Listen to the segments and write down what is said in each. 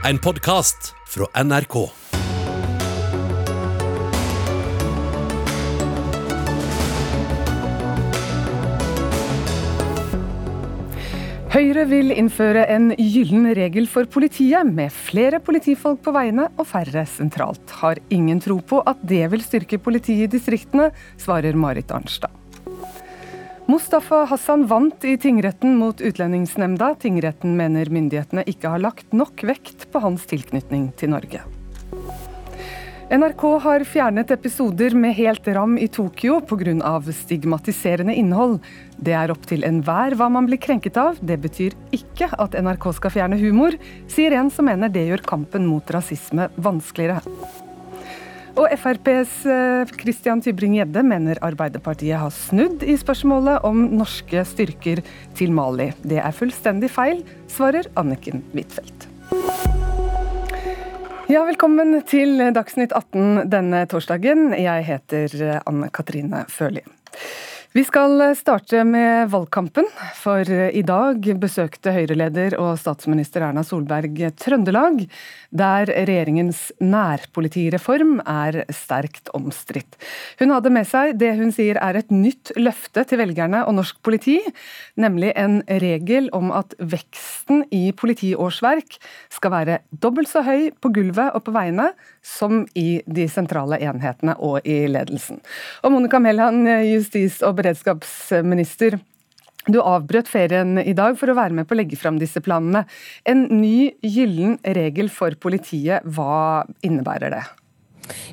En podkast fra NRK. Høyre vil innføre en gyllen regel for politiet, med flere politifolk på veiene og færre sentralt. Har ingen tro på at det vil styrke politiet i distriktene, svarer Marit Arnstad. Mustafa Hassan vant i tingretten mot Utlendingsnemnda. Tingretten mener myndighetene ikke har lagt nok vekt på hans tilknytning til Norge. NRK har fjernet episoder med helt ram i Tokyo pga. stigmatiserende innhold. Det er opp til enhver hva man blir krenket av. Det betyr ikke at NRK skal fjerne humor, sier en som mener det gjør kampen mot rasisme vanskeligere. Og FrPs eh, Christian Tybring-Gjedde mener Arbeiderpartiet har snudd i spørsmålet om norske styrker til Mali. Det er fullstendig feil, svarer Anniken Huitfeldt. Ja, velkommen til Dagsnytt 18 denne torsdagen. Jeg heter Anne Katrine Førli. Vi skal starte med valgkampen, for i dag besøkte Høyre-leder og statsminister Erna Solberg Trøndelag, der regjeringens nærpolitireform er sterkt omstridt. Hun hadde med seg det hun sier er et nytt løfte til velgerne og norsk politi, nemlig en regel om at veksten i politiårsverk skal være dobbelt så høy på gulvet og på veiene som i de sentrale enhetene og i ledelsen. Og Monica Mæland, justis- og beredskapsminister. Du avbrøt ferien i dag for å være med på å legge fram disse planene. En ny gyllen regel for politiet, hva innebærer det?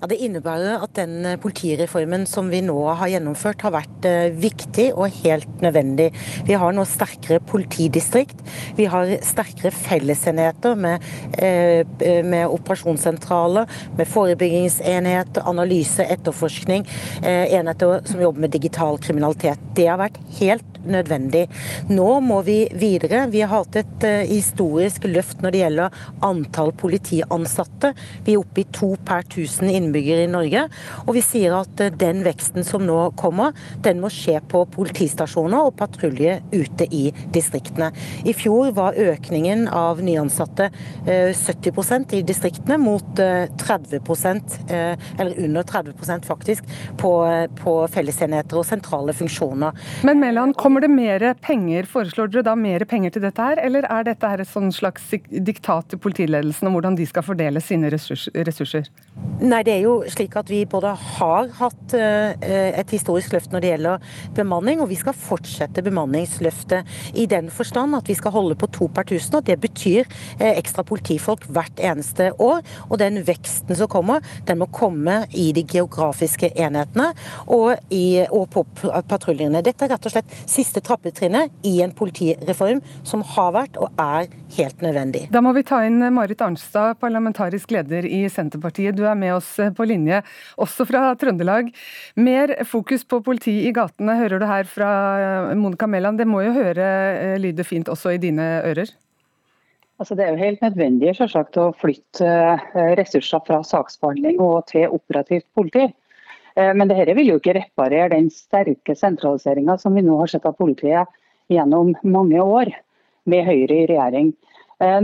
Ja, Det innebærer at den eh, politireformen som vi nå har gjennomført, har vært eh, viktig og helt nødvendig. Vi har nå sterkere politidistrikt. Vi har sterkere fellesenheter med, eh, med operasjonssentraler, med forebyggingsenhet, analyse, etterforskning, enheter som jobber med digital kriminalitet. Det har vært helt nødvendig. Nå må vi videre. Vi har hatt et historisk løft når det gjelder antall politiansatte. Vi er oppe i to per tusen innbyggere i Norge. Og vi sier at eh, den veksten som nå kommer, den må skje på politistasjoner og patrulje ute i distriktene. I fjor var økningen av nyansatte 70 eh, i distriktene, mot 30 eh, eller under 30% faktisk, på, på fellesenheter og sentrale funksjoner. Men Mellan kommer det mer penger? Foreslår dere da mer penger til dette her, eller er dette her et sånn slags diktat til politiledelsen om hvordan de skal fordele sine ressurser? Nei, det er jo slik at Vi både har hatt eh, et historisk løft når det gjelder bemanning, og vi skal fortsette bemanningsløftet i den forstand at vi skal holde på to per tusen. og Det betyr eh, ekstra politifolk hvert eneste år. og Den veksten som kommer, den må komme i de geografiske enhetene og, i, og på patruljene. Dette er rett og slett siste trappetrinnet i en politireform som har vært og er helt nødvendig. Da må vi ta inn Marit Arnstad, parlamentarisk leder i Senterpartiet. Du er med oss Eh, på linje, også fra Trøndelag. Mer fokus på politi i gatene hører du her fra eh, Monica Mæland. Det må jo høre eh, lyde fint også i dine ører? Altså, det er jo helt nødvendig selvsagt, å flytte ressurser fra saksbehandling og til operativt politi. Men dette vil jo ikke reparere den sterke sentraliseringa som vi nå har sett av politiet gjennom mange år, med Høyre i regjering.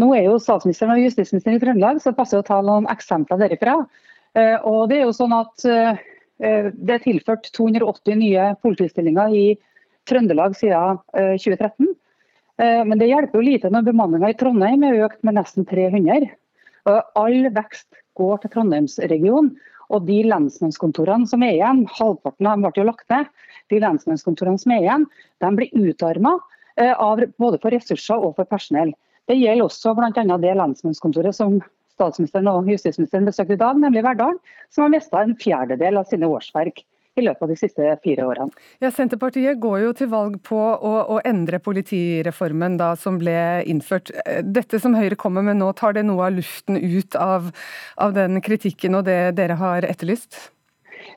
Nå er jo statsministeren og justisministeren i Trøndelag, så det passer å ta noen eksempler derifra. Eh, og det er jo sånn at eh, det er tilført 280 nye politistillinger i Trøndelag siden 2013. Eh, men det hjelper jo lite når bemanninga i Trondheim er økt med nesten 300. Og All vekst går til Trondheimsregionen. Og de lensmannskontorene som er igjen, halvparten av dem ble jo lagt ned, de lensmannskontorene som er igjen, de blir utarma både for ressurser og for personell. Det gjelder også bl.a. det lensmannskontoret som statsministeren og justisministeren besøkte i dag, nemlig Verdal, som har mista en fjerdedel av sine årsverk i løpet av de siste fire årene. Ja, Senterpartiet går jo til valg på å, å, endre politireformen da, som ble innført. Dette som Høyre kommer med nå, tar det noe av luften ut av, av den kritikken og det dere har etterlyst?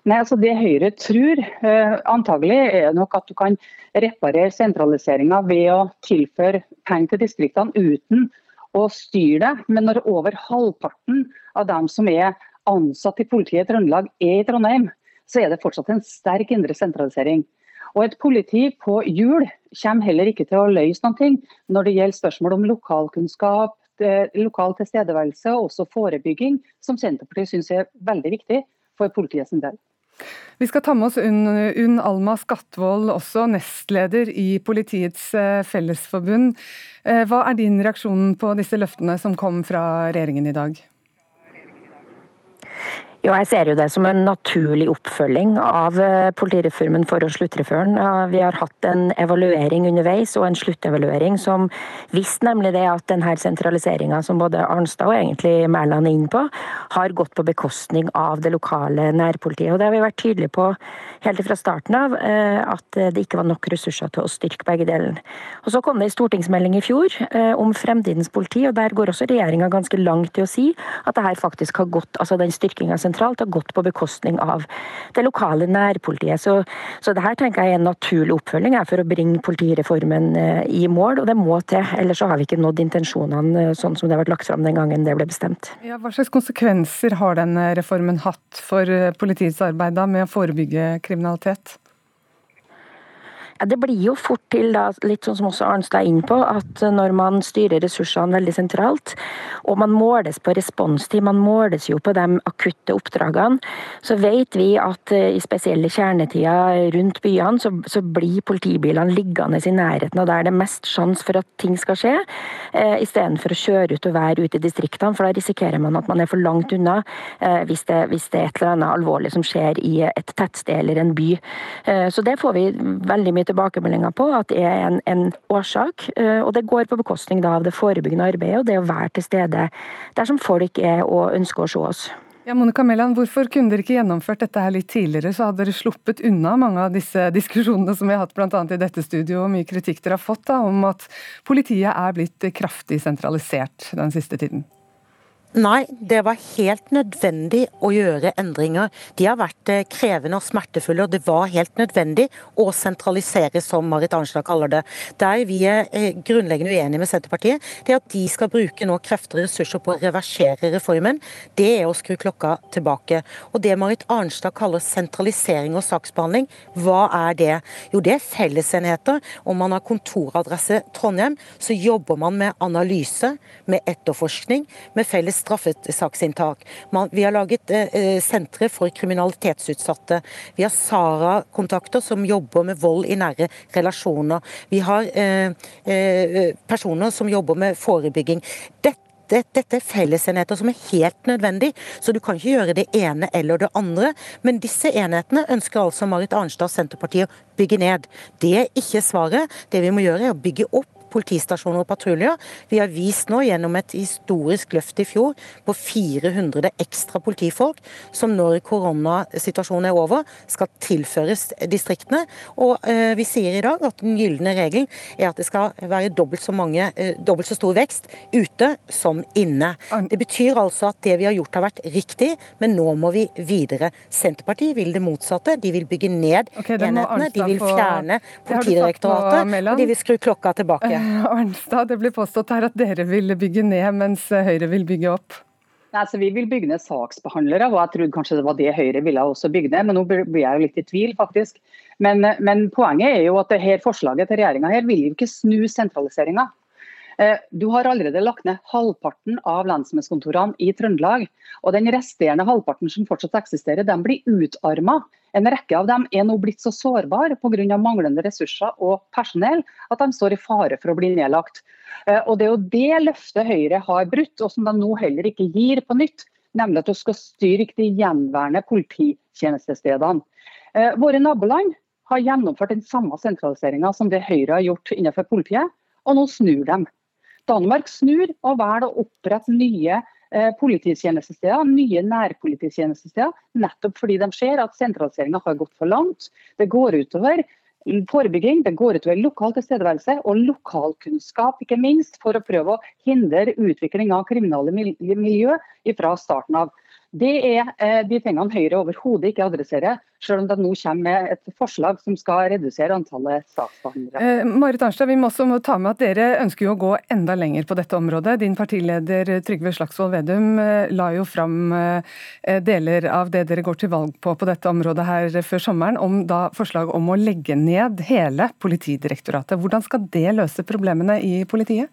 Nei, altså Det Høyre tror eh, antagelig er nok at du kan reparere sentraliseringa ved å tilføre penger til distriktene uten å styre det. Men når over halvparten av dem som er ansatt i politiet i Trøndelag er i Trondheim, så er det fortsatt en sterk indre sentralisering. Og Et politi på hjul kommer heller ikke til å løse noe når det gjelder spørsmål om lokalkunnskap, lokal tilstedeværelse og også forebygging, som Senterpartiet syns er veldig viktig for politiet sin del. Vi skal ta med oss Unn, Unn Alma Skatvold, også nestleder i Politiets eh, Fellesforbund. Eh, hva er din reaksjon på disse løftene som kom fra regjeringen i dag? Jo, jeg ser jo det som en naturlig oppfølging av eh, politireformen for å sluttreføre den. Vi har hatt en evaluering underveis og en sluttevaluering som viste nemlig det at denne sentraliseringa som både Arnstad og egentlig Mæland er inne på, har gått på bekostning av det lokale nærpolitiet. Og Det har vi vært tydelige på helt fra starten av, eh, at det ikke var nok ressurser til å styrke begge delene. Og Så kom det en stortingsmelding i fjor eh, om fremtidens politi, og der går også regjeringa ganske langt i å si at det her faktisk har gått, altså den styrkinga sentralt har gått på bekostning av det lokale nærpolitiet. Så, så det her tenker jeg er en naturlig oppfølging for å bringe politireformen eh, i mål, og det må til. Ellers så har vi ikke nådd intensjonene eh, sånn som det ble lagt fram den gangen det ble bestemt. Ja, hva slags konsekvenser har denne reformen hatt for eh, politiets arbeid med å forebygge kriminalitet? Ja, det blir jo fort til, da, litt sånn som også Arnstad er inne på, at når man styrer ressursene veldig sentralt, og man måles på responstid, man måles jo på de akutte oppdragene, så vet vi at eh, i spesielle kjernetider rundt byene, så, så blir politibilene liggende i nærheten, og da er det mest sjanse for at ting skal skje, eh, istedenfor å kjøre ut og være ute i distriktene, for da risikerer man at man er for langt unna eh, hvis, det, hvis det er et eller annet alvorlig som skjer i et tettsted eller en by. Eh, så det får vi veldig mye tilbakemeldinger på at det er en, en årsak. Eh, og det går på bekostning av det forebyggende arbeidet og det å være til stede der som folk er og ønsker å se oss. Ja, Monica Melland, Hvorfor kunne dere ikke gjennomført dette her litt tidligere, så hadde dere sluppet unna mange av disse diskusjonene som vi har hatt bl.a. i dette studio, og mye kritikk dere har fått da, om at politiet er blitt kraftig sentralisert den siste tiden? Nei, det var helt nødvendig å gjøre endringer. De har vært eh, krevende og smertefulle, og det var helt nødvendig å sentralisere, som Marit Arnstad kaller det. Der vi er eh, grunnleggende uenige med Senterpartiet, det er at de skal bruke nå krefter og ressurser på å reversere reformen. Det er å skru klokka tilbake. Og det Marit Arnstad kaller sentralisering og saksbehandling, hva er det? Jo, det er fellesenheter. Om man har kontoradresse Trondheim, så jobber man med analyse, med etterforskning, med felles straffesaksinntak. Vi har laget eh, eh, sentre for kriminalitetsutsatte. Vi har Sara-kontakter som jobber med vold i nære relasjoner. Vi har eh, personer som jobber med forebygging. Dette dette er fellesenheter som er helt nødvendig, så du kan ikke gjøre det ene eller det andre. Men disse enhetene ønsker altså Marit Arnstad og Senterpartiet å bygge ned. Det er ikke svaret. Det vi må gjøre er å bygge opp politistasjoner og patruljer. Vi har vist nå gjennom et historisk løft i fjor på 400 ekstra politifolk, som når koronasituasjonen er over, skal tilføres distriktene. Og eh, vi sier i dag at den gylne regelen er at det skal være dobbelt så, mange, eh, dobbelt så stor vekst ute som inne. Det betyr altså at det vi har gjort har vært riktig, men nå må vi videre. Senterpartiet vil det motsatte. De vil bygge ned okay, enhetene, de vil fjerne Politidirektoratet, og de vil skru klokka tilbake. Arnstad, det blir påstått her at dere vil bygge ned, mens Høyre vil bygge opp? Nei, så Vi vil bygge ned saksbehandlere, og jeg trodde kanskje det var det Høyre ville også bygge ned. Men nå blir jeg jo litt i tvil, faktisk. Men, men poenget er jo at det her forslaget til regjeringa vil jo ikke snu sentraliseringa. Eh, du har allerede lagt ned halvparten av lensmannskontorene i Trøndelag. Og den resterende halvparten som fortsatt eksisterer, den blir utarma. En rekke av dem er nå blitt så sårbare pga. manglende ressurser og personell at de står i fare for å bli nedlagt. Eh, og Det er jo det løftet Høyre har brutt, og som de nå heller ikke gir på nytt. Nemlig at du skal styrke de gjenværende polititjenestestedene. Eh, våre naboland har gjennomført den samme sentraliseringa som det Høyre har gjort innenfor politiet, og nå snur de. Danmark snur og velger å opprette nye polititjenestesteder, nye nærpolititjenestesteder, nettopp fordi de ser at sentraliseringa har gått for langt. Det går utover forebygging, det går utover lokal tilstedeværelse og lokalkunnskap, ikke minst, for å prøve å hindre utvikling av kriminelle miljø fra starten av. Det er eh, de tingene Høyre overhodet ikke adresserer, selv om det nå kommer med et forslag som skal redusere antallet saksbehandlere. Eh, Marit Arnstad, vi må også ta med at Dere ønsker jo å gå enda lenger på dette området. Din partileder Trygve Slagsvold Vedum eh, la jo fram eh, deler av det dere går til valg på på dette området her før sommeren, om da forslag om å legge ned hele Politidirektoratet. Hvordan skal det løse problemene i politiet?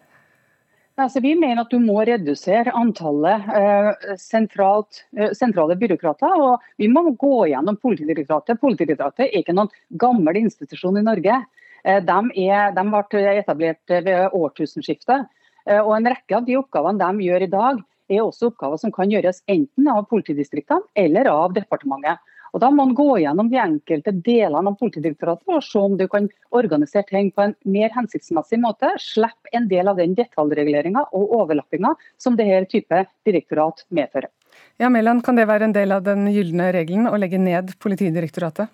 Altså, vi mener at du må redusere antallet eh, sentralt, eh, sentrale byråkrater. og Vi må gå gjennom Politidirektoratet. Politidirektoratet er ikke noen gammel institusjon i Norge. Eh, de, er, de, ble etablert ved årtusenskiftet. Eh, og En rekke av de oppgavene de gjør i dag, er også oppgaver som kan gjøres enten av politidistriktene eller av departementet. Og Da må man gå gjennom de enkelte delene av Politidirektoratet og se om du kan organisere ting på en mer hensiktsmessig måte. Slippe en del av den detaljreguleringa og overlappinga som dette type direktorat medfører. Ja, Mæland, Kan det være en del av den gylne regelen å legge ned Politidirektoratet?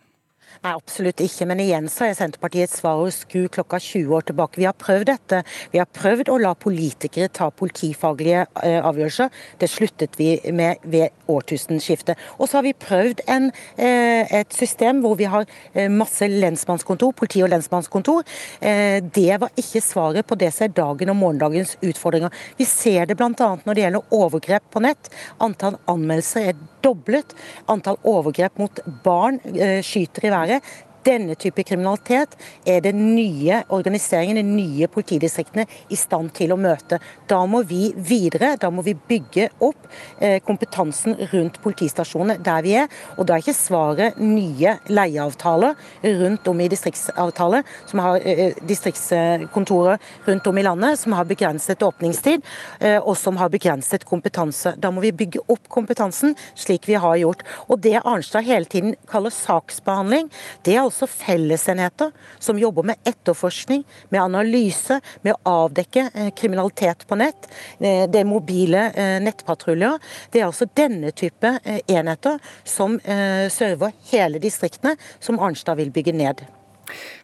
Nei, absolutt ikke. Men igjen så er Senterpartiets svar å skru klokka 20 år tilbake. Vi har prøvd dette. Vi har prøvd å la politikere ta politifaglige eh, avgjørelser. Det sluttet vi med ved årtusenskiftet. Og så har vi prøvd en, eh, et system hvor vi har eh, masse lensmannskontor, politi- og lensmannskontor. Det var ikke svaret på det som er dagen og morgendagens utfordringer. Vi ser det bl.a. når det gjelder overgrep på nett. Antall anmeldelser er doblet. Antall overgrep mot barn skyter i været være. Denne type kriminalitet er den nye organiseringen, de nye politidistriktene, i stand til å møte. Da må vi videre, da må vi bygge opp eh, kompetansen rundt politistasjonene der vi er. Og da er ikke svaret nye leieavtaler rundt om i distriktsavtaler, som har eh, distriktskontorer rundt om i landet som har begrenset åpningstid eh, og som har begrenset kompetanse. Da må vi bygge opp kompetansen slik vi har gjort. Og det Arnstad hele tiden kaller saksbehandling, det er altså fellesenheter som jobber med etterforskning, med analyse, med å avdekke eh, kriminalitet på nett. Eh, det er mobile eh, nettpatruljer. Det er altså denne type enheter som server hele distriktene, som Arnstad vil bygge ned.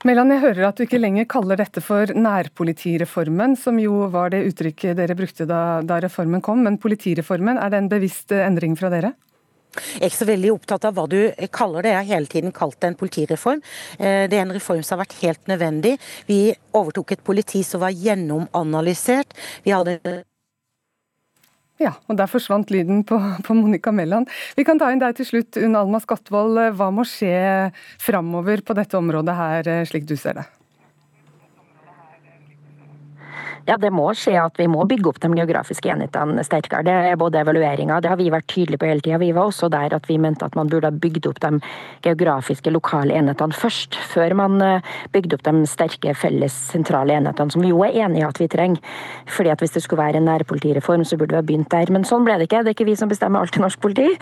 Mellan, jeg hører at du ikke lenger kaller dette for nærpolitireformen, som jo var det uttrykket dere brukte da, da reformen kom. Men politireformen, er det en bevisst endring fra dere? Jeg er ikke så veldig opptatt av hva du kaller det. Jeg har hele tiden kalt det en politireform. Eh, det er en reform som har vært helt nødvendig. Vi overtok et politi som var gjennomanalysert. Vi hadde ja, og der forsvant lyden på, på Monica Mæland. Vi kan ta inn deg til slutt, Unn Alma Skatvold. Hva må skje framover på dette området her, eh, slik du ser det? Ja, Det må skje at vi må bygge opp de geografiske enhetene sterkere. Det er både evalueringa, det har vi vært tydelige på hele tida. Vi var også der at vi mente at man burde ha bygd opp de geografiske lokale enhetene først, før man eh, bygde opp de sterke felles sentrale enhetene, som vi jo er enig i at vi trenger. Fordi at Hvis det skulle være en nærpolitireform, så burde vi ha begynt der. Men sånn ble det ikke. Det er ikke vi som bestemmer alt i norsk politi.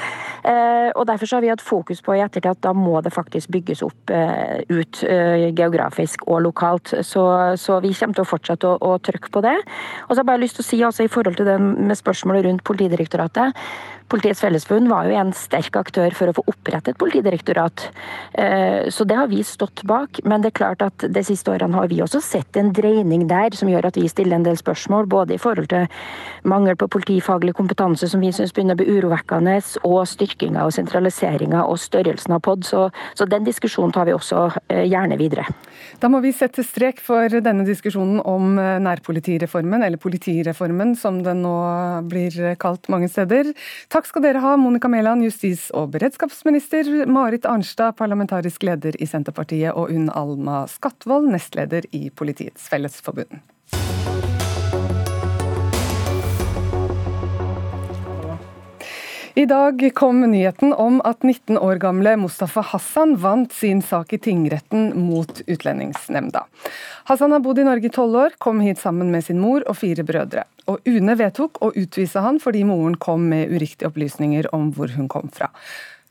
Eh, og Derfor så har vi hatt fokus på i ettertid at da må det faktisk bygges opp eh, ut geografisk og lokalt. Så, så vi kommer til å fortsette å, å trykke på det. Og så har jeg bare lyst til å si altså, i forhold til det med spørsmålet rundt Politidirektoratet. Politiets Fellesforbund var jo en sterk aktør for å få opprettet politidirektorat. Eh, så det har vi stått bak. Men det er klart at de siste årene har vi også sett en dreining der som gjør at vi stiller en del spørsmål. Både i forhold til mangel på politifaglig kompetanse som vi syns begynner å bli urovekkende, og styrkinga og sentraliseringa og størrelsen av POD. Så, så, den diskusjonen tar vi også eh, gjerne videre. Da må vi sette strek for denne diskusjonen om eh, nærpolitireformen, eller politireformen som den nå blir kalt mange steder. Takk skal dere ha, Monica Mæland, justis- og beredskapsminister, Marit Arnstad, parlamentarisk leder i Senterpartiet, og Unn Alma Skatvold, nestleder i Politiets Fellesforbund. I dag kom nyheten om at 19 år gamle Mustafa Hassan vant sin sak i tingretten mot Utlendingsnemnda. Hassan har bodd i Norge i tolv år, kom hit sammen med sin mor og fire brødre. Og UNE vedtok å utvise han fordi moren kom med uriktige opplysninger om hvor hun kom fra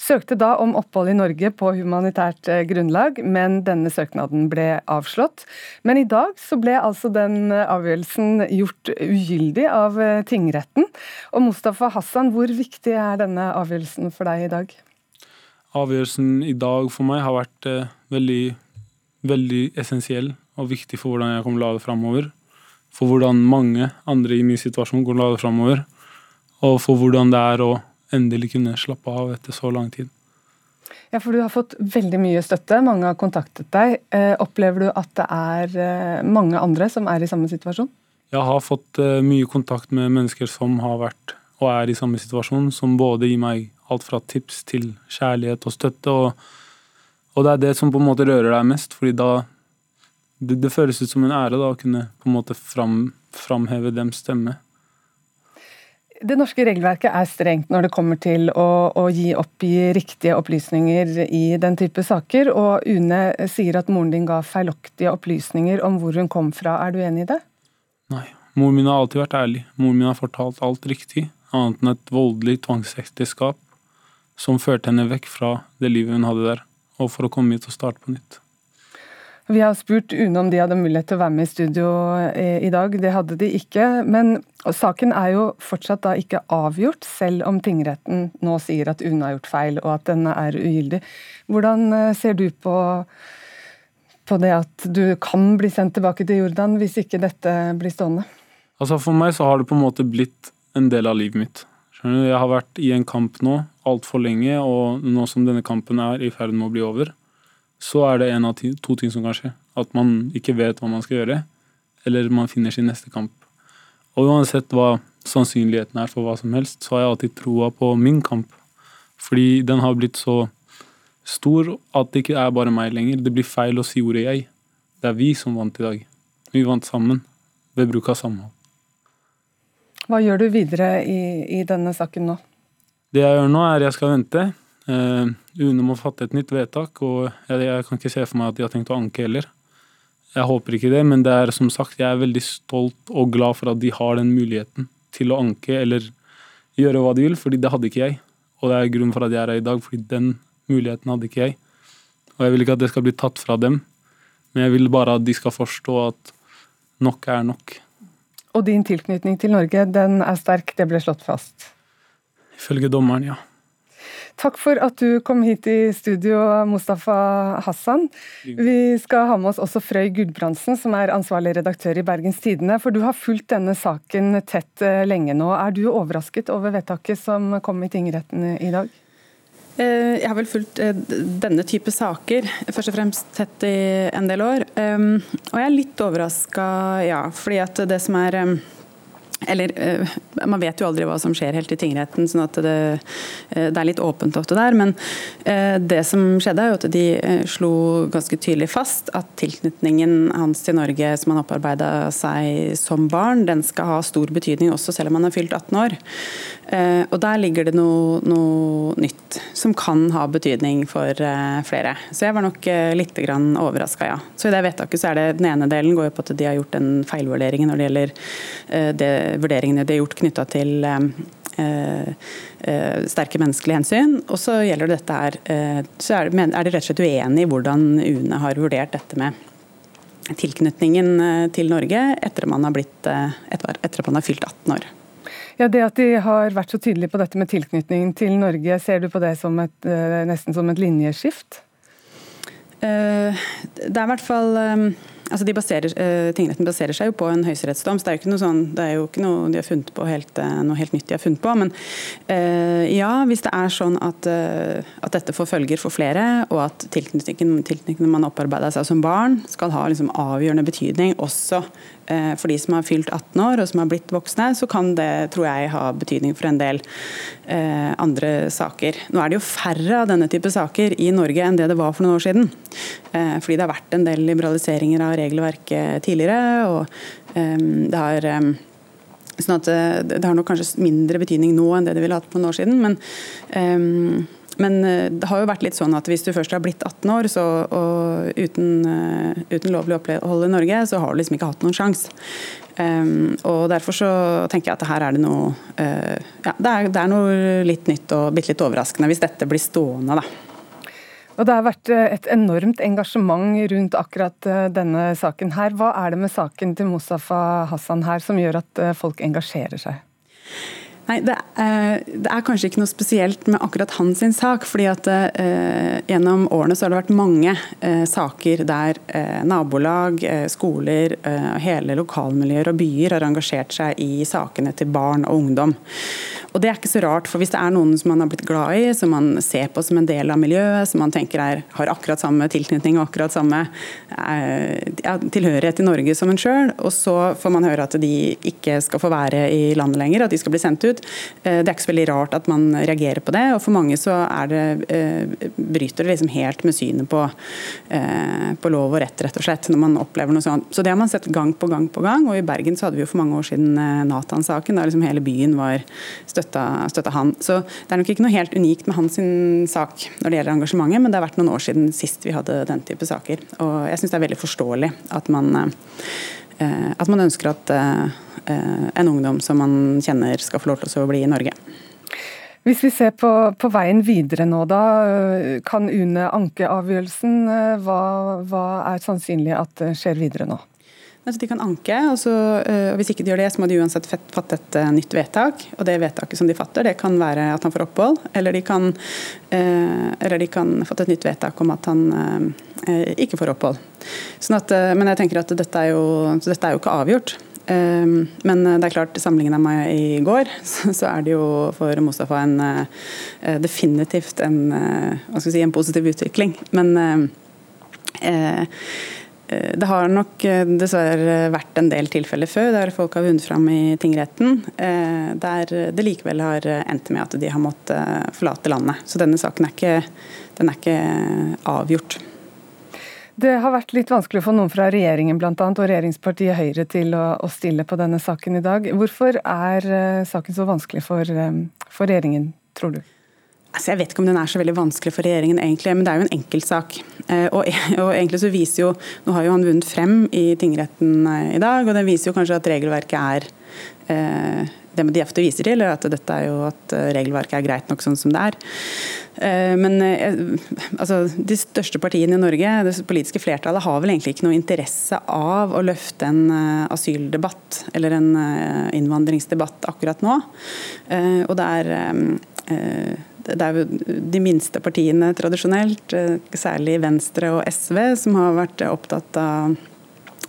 søkte da om opphold i Norge på humanitært eh, grunnlag, men denne søknaden ble avslått. Men i dag så ble altså den eh, avgjørelsen gjort ugyldig av eh, tingretten. Og Mustafa Hassan, hvor viktig er denne avgjørelsen for deg i dag? Avgjørelsen i dag for meg har vært veldig, veldig essensiell og viktig for hvordan jeg kommer til å la det framover. For hvordan mange andre i min situasjon kommer til å la det framover. Og for hvordan det er å endelig kunne slappe av etter så lang tid. Ja, for Du har fått veldig mye støtte, mange har kontaktet deg. Eh, opplever du at det er eh, mange andre som er i samme situasjon? Jeg har fått eh, mye kontakt med mennesker som har vært og er i samme situasjon, som både gir meg alt fra tips til kjærlighet og støtte. Og, og det er det som på en måte rører deg mest, fordi da det, det, føles ut som en ære da, å kunne på en måte fram, framheve dems stemme. Det norske regelverket er strengt når det kommer til å, å gi oppgi riktige opplysninger i den type saker, og UNE sier at moren din ga feilaktige opplysninger om hvor hun kom fra. Er du enig i det? Nei. Moren min har alltid vært ærlig. Moren min har fortalt alt riktig, annet enn et voldelig tvangsekteskap som førte henne vekk fra det livet hun hadde der, og for å komme hit og starte på nytt. Vi har spurt UNE om de hadde mulighet til å være med i studio i dag. Det hadde de ikke. Men saken er jo fortsatt da ikke avgjort, selv om tingretten nå sier at UNE har gjort feil og at den er ugyldig. Hvordan eh, ser du på, på det at du kan bli sendt tilbake til Jordan hvis ikke dette blir stående? Altså For meg så har det på en måte blitt en del av livet mitt. Jeg har vært i en kamp nå altfor lenge, og nå som denne kampen er i ferd med å bli over, så er det en av to ting som kan skje. At man ikke vet hva man skal gjøre, eller man finner sin neste kamp. Og uansett hva sannsynligheten er for hva som helst, så har jeg alltid troa på min kamp. Fordi den har blitt så stor at det ikke er bare meg lenger. Det blir feil å si ordet jeg. Det er vi som vant i dag. Vi vant sammen ved bruk av samhold. Hva gjør du videre i, i denne saken nå? Det jeg gjør nå, er jeg skal vente. Uh, UNE må fatte et nytt vedtak, og jeg, jeg, kan ikke se for meg at de har tenkt å anke heller. Jeg håper ikke det, men det er som sagt, jeg er veldig stolt og glad for at de har den muligheten til å anke eller gjøre hva de vil, fordi det hadde ikke jeg. Og det er grunnen for at jeg er her i dag, fordi den muligheten hadde ikke jeg. Og jeg vil ikke at det skal bli tatt fra dem, men jeg vil bare at de skal forstå at nok er nok. Og din tilknytning til Norge, den er sterk, det ble slått fast? Ifølge dommeren, ja. Takk for at du kom hit i studio, Mustafa Hassan. Vi skal ha med oss også Frøy Gudbrandsen, som er ansvarlig redaktør i Bergens Tidende. For du har fulgt denne saken tett eh, lenge nå. Er du overrasket over vedtaket som kom i tingretten i dag? Eh, jeg har vel fulgt eh, denne type saker først og fremst tett i en del år. Og jeg er litt overraska, ja. Fordi at det som er eller eh, Man vet jo aldri hva som skjer helt i tingretten, sånn at det, eh, det er litt åpent ofte der. Men eh, det som skjedde, er jo at de slo ganske tydelig fast at tilknytningen hans til Norge som han opparbeida seg som barn, den skal ha stor betydning også selv om han har fylt 18 år. Og der ligger det noe, noe nytt som kan ha betydning for flere. Så jeg var nok litt overraska, ja. Så i det vedtaket så er det den ene delen går jo på at de har gjort en feilvurdering når det gjelder det vurderingene de har gjort knytta til eh, eh, sterke menneskelige hensyn. Og så gjelder dette her, eh, så er de rett og slett uenig i hvordan UNE har vurdert dette med tilknytningen til Norge etter, man har, blitt, etter at man har fylt 18 år. Ja, Det at de har vært så tydelige på dette med tilknytningen til Norge, ser du på det som et, nesten som et linjeskift? Det er i hvert fall Altså de baserer, tingretten baserer seg jo på en høyesterettsdom, så det er jo ikke noe sånn, det er jo ikke noe de har funnet på helt, noe helt nytt de har funnet på. Men ja, hvis det er sånn at, at, dette får følger for flere, og at tilknytningen, tilknytningen man opparbeida seg som barn, skal ha liksom avgjørende betydning også for de som har fylt 18 år og som har blitt voksne, så kan det tror jeg, ha betydning for en del andre saker. Nå er det jo færre av denne type saker i Norge enn det det var for noen år siden. fordi det har vært en del liberaliseringer av regelverket tidligere. og eh, det har um, sånn at eh, det har nok kanskje mindre betydning nå enn det det ville hatt på noen år siden. Men, men, eh, det har jo vært litt sånn at hvis du først har blitt 18 år så, og uten, uh, uten lovlig opphold i Norge, så har du liksom ikke hatt noen sjanse. Um, og Derfor så tenker jeg at her er det noe uh, ja, det er, det er, noe litt nytt og bitte litt overraskende hvis dette blir stående. da. Og Det har vært eh, et enormt engasjement rundt akkurat eh, denne saken. her. Hva er det med saken til Mustafa Hassan her som gjør at eh, folk engasjerer seg? Nei, det er, det er, kanskje ikke noe spesielt med akkurat hans sak. fordi at eh, Gjennom årene så har det vært mange eh, saker der eh, nabolag, skoler, hele lokalmiljøer og byer har engasjert seg i sakene til barn og ungdom. Og det er ikke så rart, for hvis det er noen som man har blitt glad i, som man ser på som en del av miljøet, som man tenker er, har akkurat samme tilknytning og akkurat samme eh, ja, tilhørighet til Norge som en sjøl, og så får man høre at de ikke skal få være i landet lenger, at de skal bli sendt ut. Eh, det er ikke så veldig rart at man reagerer på det, og for mange så det, eh, bryter det liksom helt med synet på, på lov og rett, rett og slett, når man opplever noe sånt. Så det har man sett gang på gang på gang, og i Bergen så hadde vi jo for mange år siden Nathan-saken, da liksom hele byen var støtta, støtta, han. Så Det er nok ikke noe helt unikt med hans sak når det gjelder engasjementet, men det har vært noen år siden sist vi hadde den type saker. Og Jeg syns det er veldig forståelig at man, eh, at man ønsker at eh, en ungdom som man kjenner skal få lov til å bli i Norge. Hvis vi ser på, på, veien videre nå, da. Kan UNE anke avgjørelsen? Hva, hva er sannsynlig at skjer videre nå? Altså, de kan anke, og, så, eh, og hvis ikke de gjør det, så må de uansett fatte et uh, nytt vedtak. Og det vedtaket som de fatter, det kan være at han får opphold, eller de kan, uh, eller de kan fatte et nytt vedtak om at han ikke får opphold. Sånn at, men jeg tenker at dette er jo, dette er jo ikke avgjort. Men det er klart, sammenlignet med i går, så er det jo for Mustafa en definitivt en, si, en positiv utvikling. Men Eh, det har nok eh, dessverre vært en del tilfeller før der folk har vunnet fram i tingretten, eh, der det likevel har endt med at de har måttet forlate landet. Så denne saken er ikke, er ikke avgjort. Det har vært litt vanskelig for noen fra regjeringen blant annet, og regjeringspartiet Høyre til å, å, stille på denne saken i dag. Hvorfor er saken så vanskelig for, for regjeringen, tror du? Altså, jeg vet ikke om den er så veldig vanskelig for regjeringen, egentlig, men det er jo en enkeltsak. Eh, og, og, egentlig så viser jo, Nå har jo han vunnet frem i tingretten eh, i dag, og den viser jo kanskje at regelverket er eh, det de ofte viser til, er at dette er jo at regelverket er greit nok sånn som det er. Men altså, de største partiene i Norge, det politiske flertallet, har vel egentlig ikke noe interesse av å løfte en asyldebatt eller en innvandringsdebatt akkurat nå. Og det er det er jo de minste partiene tradisjonelt, eh, særlig Venstre og SV, som har vært opptatt av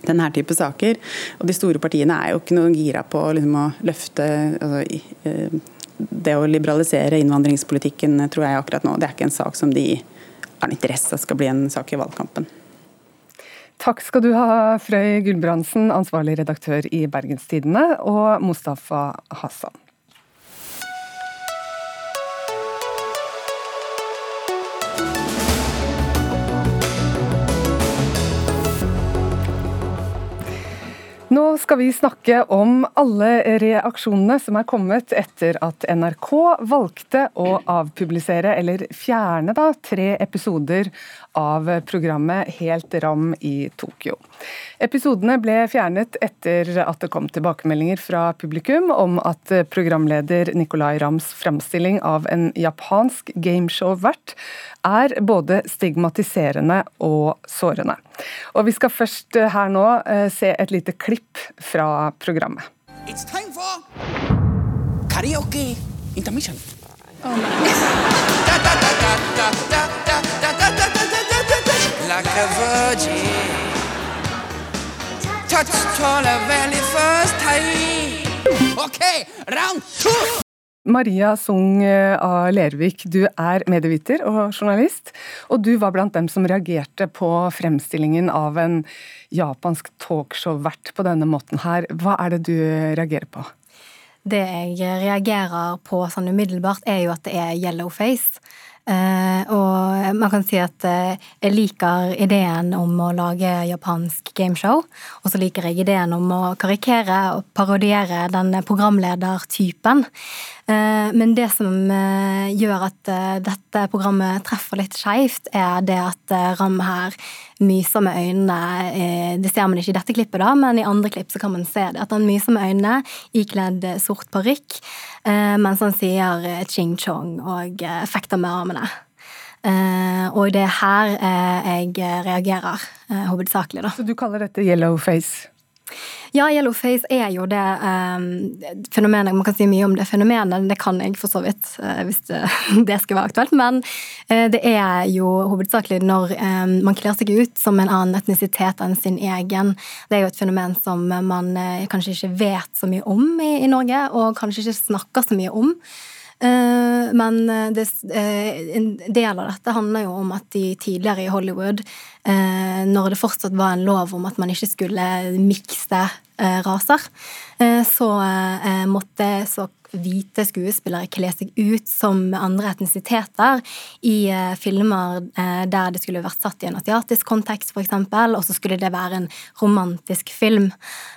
denne type saker. Og de store partiene er jo ikke noe gira på liksom, å løfte altså, eh, Det å liberalisere innvandringspolitikken tror jeg akkurat nå, det er ikke en sak som de har interesse av skal bli en sak i valgkampen. Takk skal du ha, Frøy Gulbrandsen, ansvarlig redaktør i Bergenstidene, og Mustafa Hassan. Nå skal vi snakke om alle reaksjonene som er kommet etter at NRK valgte å avpublisere, eller fjerne, da, tre episoder av programmet Helt ram i Tokyo. Episodene ble fjernet etter at det kom tilbakemeldinger fra publikum om at programleder Nicolay Rams framstilling av en japansk gameshow-vert er både stigmatiserende og sårende. Og Vi skal først her nå eh, se et lite klipp fra programmet. It's time for karaoke intermission. Oh, like a round two! Maria Sung A. av Lervik, du er medieviter og journalist. Og du var blant dem som reagerte på fremstillingen av en japansk talkshow-vert på denne måten her. Hva er det du reagerer på? Det jeg reagerer på sånn umiddelbart, er jo at det er yellowface. Uh, og man kan si at uh, jeg liker ideen om å lage japansk gameshow. Og så liker jeg ideen om å karikere og parodiere den programledertypen. Uh, men det som gjør at dette programmet treffer litt skeivt, er det at Ram her myser med øynene. Det ser man ikke i dette klippet, da, men i andre klipp så kan man se det. At han myser med øynene ikledd sort parykk. Eh, mens han sier eh, ching-chong og effekter med armene. Og det er her jeg reagerer hovedsakelig, da. Så du kaller dette yellow face? Ja, yellow face er jo det um, fenomenet Man kan si mye om det fenomenet, det kan jeg for så vidt, uh, hvis det, det, skal være aktuelt. Men uh, det er jo hovedsakelig når um, man kler seg ut som en annen etnisitet enn sin egen. Det er jo et fenomen som man uh, kanskje ikke vet så mye om i, i Norge, og kanskje ikke snakker så mye om. Men det, en del av dette handler jo om at de tidligere i Hollywood, når det fortsatt var en lov om at man ikke skulle mikse raser, så måtte så hvite skuespillere kle seg ut som andre etnisiteter i eh, filmer eh, der det skulle vært satt i en asiatisk kontekst, f.eks., og så skulle det være en romantisk film.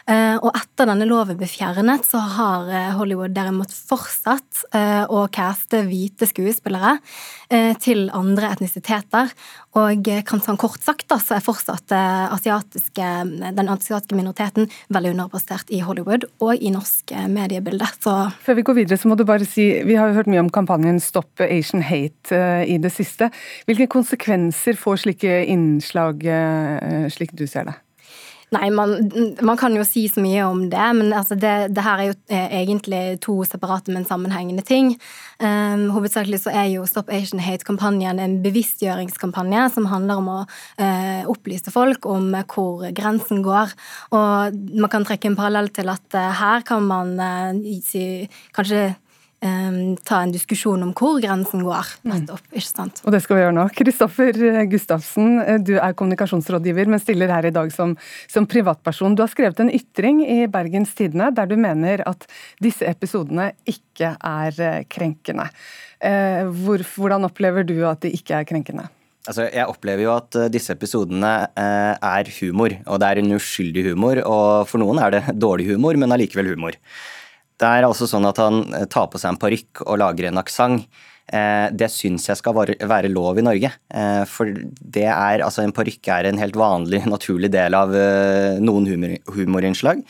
Eh, og etter denne loven ble fjernet, så har Hollywood derimot fortsatt å caste hvite skuespillere til andre etnisiteter. Og kan sånn kort sagt da, så er fortsatt asiatiske, den asiatiske minoriteten veldig underrepresentert i Hollywood og i norsk mediebilde. Før vi går videre, så må du bare si Vi har jo hørt mye om kampanjen Stopp Asian Hate i det siste. Hvilke konsekvenser får slike innslag, slik du ser det? Nei, man, man, kan jo si så mye om det, men altså det, det, her er jo eh, egentlig to separate, men sammenhengende ting. Um, hovedsakelig så er jo Stop Asian Hate-kampanjen en bevisstgjøringskampanje som handler om å uh, opplyse folk om hvor grensen går. Og man kan trekke en parallell til at uh, her kan man uh, si, kanskje um, ta en diskusjon om hvor grensen går. Mm. nettopp, ikke sant? Og det skal vi gjøre nå. Kristoffer Gustavsen, eh, du er kommunikasjonsrådgiver, men stiller her i dag som, som, privatperson. Du har skrevet en ytring i Bergens Tidende der du mener at disse episodene ikke er eh, krenkende. Eh, hvor, hvordan opplever du at de ikke er krenkende? Altså, jeg opplever jo at disse episodene er humor, og det er en uskyldig humor. Og for noen er det dårlig humor, men allikevel humor. Det er altså sånn at han eh, tar på seg en parykk og lager en aksent. Eh, det syns jeg skal være lov i Norge. Eh, for det er, altså en parykk er en helt vanlig, naturlig del av noen humor, humorinnslag.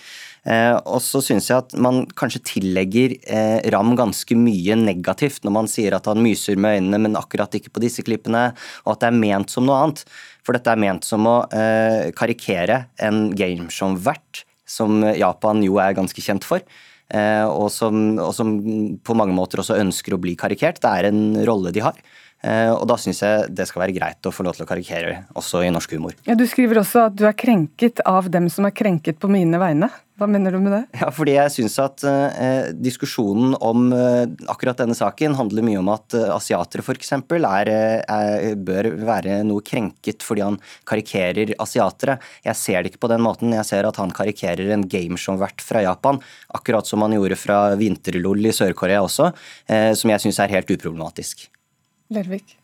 Og så syns jeg at man kanskje tillegger Ram ganske mye negativt når man sier at han myser med øynene, men akkurat ikke på disse klippene, og at det er ment som noe annet. For dette er ment som å karikere en gameshow-vert, som Japan jo er ganske kjent for. Eh, og som, og som på mange måter også ønsker å bli karikert. Det er en rolle de har. Eh, og da syns jeg det skal være greit å få lov til å karikere også i norsk humor. Ja, Du skriver også at du er krenket av dem som er krenket på mine vegne. Hva mener du med det? Ja, fordi jeg syns at eh, diskusjonen om eh, akkurat denne saken handler mye om at eh, asiatere f.eks. bør være noe krenket fordi han karikerer asiatere. Jeg ser det ikke på den måten. Jeg ser at han karikerer en gameshow-vert fra Japan, akkurat som han gjorde fra Vinterlol i Sør-Korea også, eh, som jeg syns er helt uproblematisk. Lervik?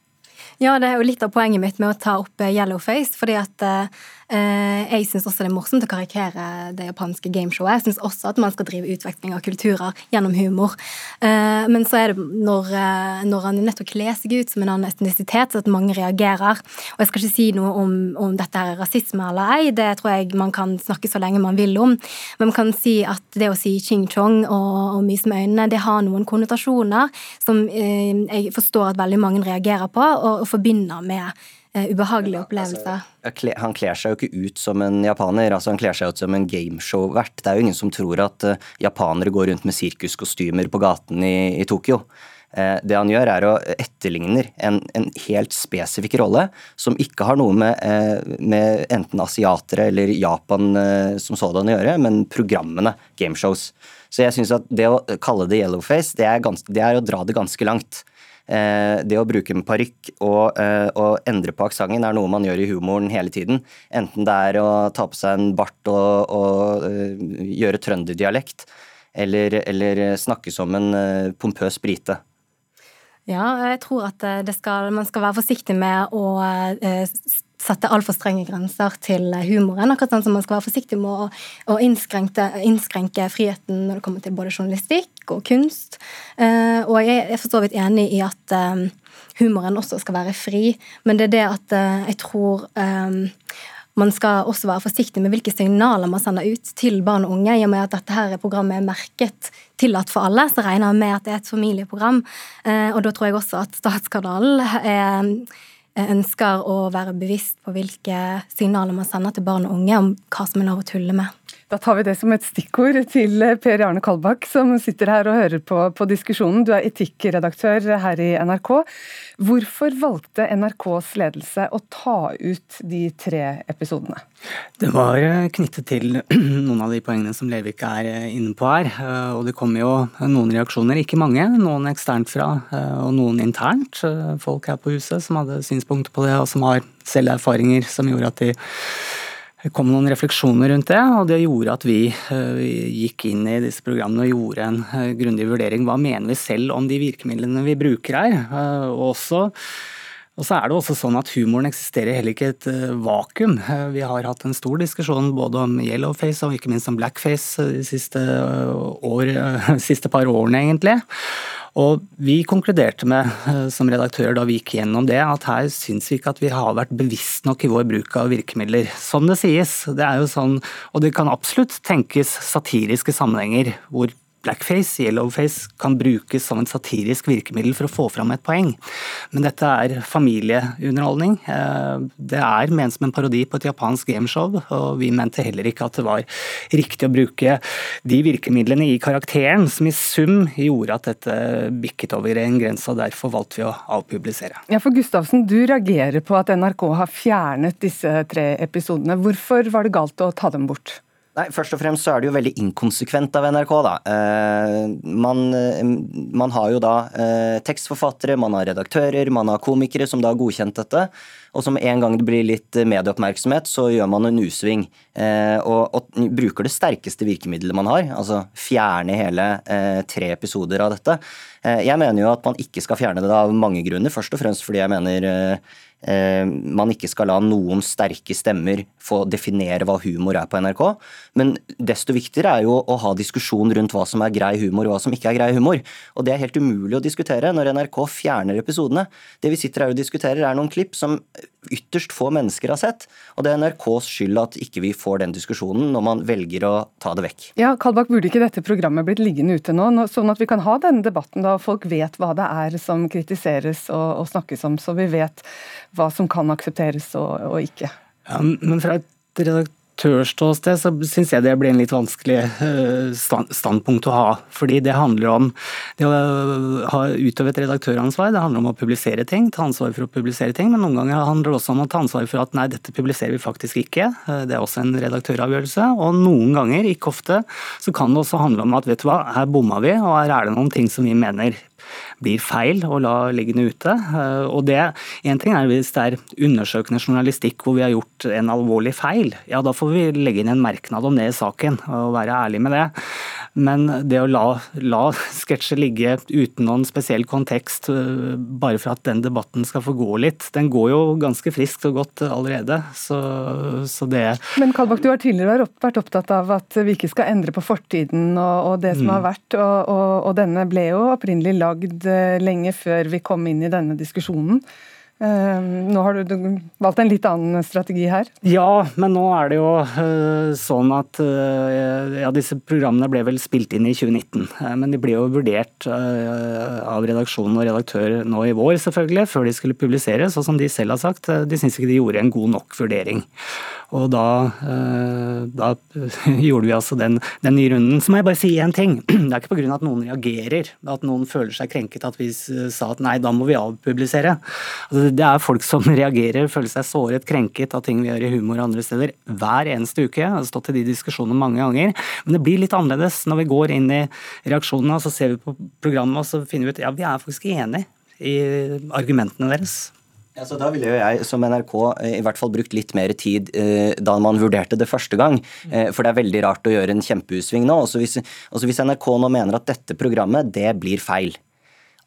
Ja, det er jo litt av poenget mitt med å ta opp eh, yellowface. fordi at eh, jeg syns også det er morsomt å karikere det japanske gameshowet. Jeg syns også at man skal drive utveksling av kulturer gjennom humor. Eh, men så er det når, eh, når han nettopp kler seg ut som en annen etnisitet, så at mange reagerer. Og jeg skal ikke si noe om, om dette er rasisme eller ei, det tror jeg man kan snakke så lenge man vil om. Men man kan si at det å si ching chong og, og myse med øynene, det har noen konnotasjoner som eh, jeg forstår at veldig mange reagerer på. og og forbinder med ubehagelige opplevelser. Altså, han kler seg jo ikke ut som en japaner, altså han kler seg ut som en gameshow-vert. Det er jo ingen som tror at uh, japanere går rundt med sirkuskostymer på gaten i, i Tokyo. Uh, det han gjør, er å etterligner en, en, helt spesifikk rolle som ikke har noe med, med enten asiatere eller Japan som sådan å gjøre, men programmene gameshows. Så jeg syns at det å kalle det yellowface, det er, gans, det er å dra det ganske langt. Eh, det å bruke en parykk og, eh, og, endre på aksenten er noe man gjør i humoren hele tiden. Enten det er å ta på seg en bart og, og uh, gjøre trønderdialekt, eller, eller snakke som en pompøs brite. Ja, jeg tror at skal, man skal være forsiktig med å sette altfor strenge grenser til humoren. Akkurat sånn som man skal være forsiktig med å, å innskrenke, innskrenke, friheten når det kommer til både journalistikk og kunst. Uh, og jeg er for så vidt enig i at um, humoren også skal være fri, men det er det at uh, jeg tror man skal også være forsiktig med hvilke signaler man sender ut til barn og unge. I og med at dette her programmet er merket tillatt for alle, så regner jeg med at det er et familieprogram. Og da tror jeg også at Statskanalen er ønsker å være bevisst på hvilke signaler man sender til barn og unge om hva som er lov å tulle med. Da tar vi det som et stikkord til Per Jarne Kalbakk, som sitter her og hører på, på diskusjonen. Du er etikkredaktør her i NRK. Hvorfor valgte NRKs ledelse å ta ut de tre episodene? Det var eh, knyttet til noen av de poengene som Lervik er eh, inne på her. Eh, og det kom jo noen reaksjoner, ikke mange. Noen eksternt fra, og noen internt. Folk her på huset som hadde synspunkter på det, og som har selv erfaringer som gjorde at de det kom noen refleksjoner rundt det, og det gjorde at vi, uh, gikk inn i disse programmene og gjorde en uh, grundig vurdering. Hva mener vi selv om de virkemidlene vi bruker her? Uh, og, også, og så er det også sånn at humoren eksisterer heller ikke i et vakuum. Vi har hatt en stor diskusjon både om yellowface og ikke minst om blackface de siste, år, siste par årene, egentlig. Og vi konkluderte med, eh, som redaktør da vi gikk gjennom det, at her syns vi ikke at vi har vært bevisst nok i vår bruk av virkemidler. Som det sies. Det er jo sånn, og det kan absolutt tenkes satiriske sammenhenger hvor Blackface, yellowface, kan brukes som en satirisk virkemiddel for å få fram et poeng. Men dette er familieunderholdning. Eh, det er ment som en parodi på et japansk gameshow, og vi mente heller ikke at det var riktig å bruke de virkemidlene i karakteren som i sum gjorde at dette bikket over en grense, og derfor valgte vi å avpublisere. Ja, for Gustavsen, du reagerer på at NRK har fjernet disse tre episodene. Hvorfor var det galt å ta dem bort? Nei, Først og fremst så er det jo veldig inkonsekvent av NRK. da. Eh, man, eh, man, har jo da eh, tekstforfattere, man har redaktører, man har komikere som da har godkjent dette. Og som en gang det blir litt medieoppmerksomhet, så gjør man en U-sving. Og, og, bruker det sterkeste virkemidlet man har, altså fjerne hele tre episoder av dette. Jeg mener jo at man ikke skal fjerne det av mange grunner. Først og fremst fordi jeg mener man ikke skal la noen sterke stemmer få definere hva humor er på NRK. Men desto viktigere er jo å ha diskusjon rundt hva som er grei humor og hva som ikke er grei humor. Og det er helt umulig å diskutere når NRK fjerner episodene. Det vi sitter her og diskuterer, er noen klipp som ytterst få mennesker har sett. Og det er NRKs skyld at ikke vi får den diskusjonen når man velger å ta det vekk. Ja, Kalbakk, burde ikke dette programmet blitt liggende ute nå, sånn at vi kan ha denne debatten da folk vet hva det er som kritiseres og, og snakkes om, så vi vet hva som kan aksepteres og, og ikke. Ja, men fra et redaktørståsted så syns jeg det blir en litt vanskelig eh, standpunkt å ha. Fordi det handler om det å ha utøve et redaktøransvar. Det handler om å publisere ting, ta ansvar for å publisere ting. Men noen ganger handler det også om å ta ansvar for at nei, dette publiserer vi faktisk ikke. Eh, det er også en redaktøravgjørelse. Og noen ganger, ikke ofte, så kan det også handle om at vet du hva, her bomma vi, og her er det noen ting som vi mener blir feil å la liggende ute. Eh, og det, En ting er hvis det er undersøkende journalistikk hvor vi har gjort en alvorlig feil. Ja, da får vi legge inn en merknad om det i saken og være ærlig med det. Men det å la, la sketsjer ligge uten noen spesiell kontekst eh, bare for at den debatten skal få gå litt, den går jo ganske friskt og godt allerede. Så, så det Men Kalbakk, du har tidligere vært opptatt av at vi ikke skal endre på fortiden og, og det som mm. har vært. Og, og, og denne ble jo opprinnelig lagd eh, lenge før vi kom inn i denne diskusjonen. Ehm, nå har du valgt en litt annen strategi her? Ja, men nå er det jo uh, sånn at uh, ja, disse programmene ble vel spilt inn i 2019. Uh, men de ble jo vurdert av redaksjonen og redaktør nå i vår, selvfølgelig, før de skulle publiseres. Og som de selv har sagt, de syns ikke de gjorde en god nok vurdering. Og da, da gjorde vi altså den, den, nye runden. Så må jeg bare si én ting. Det er ikke pga. at noen reagerer, at noen føler seg krenket at vi sa at nei, da må vi avpublisere. Altså, det er folk som reagerer, føler seg såret, krenket av ting vi gjør i humor andre steder hver eneste uke. Jeg har stått i de diskusjonene mange ganger. Men det blir litt annerledes når vi går inn i reaksjonene og så ser vi på programmet og så finner vi ut ja, vi er faktisk enige i argumentene deres. Ja, så Da ville jo jeg som NRK eh, i hvert fall brukt litt mer tid eh, da man vurderte det første gang. Eh, for det er veldig rart å gjøre en kjempeutsving nå. Også hvis, også hvis NRK nå mener at dette programmet det blir feil,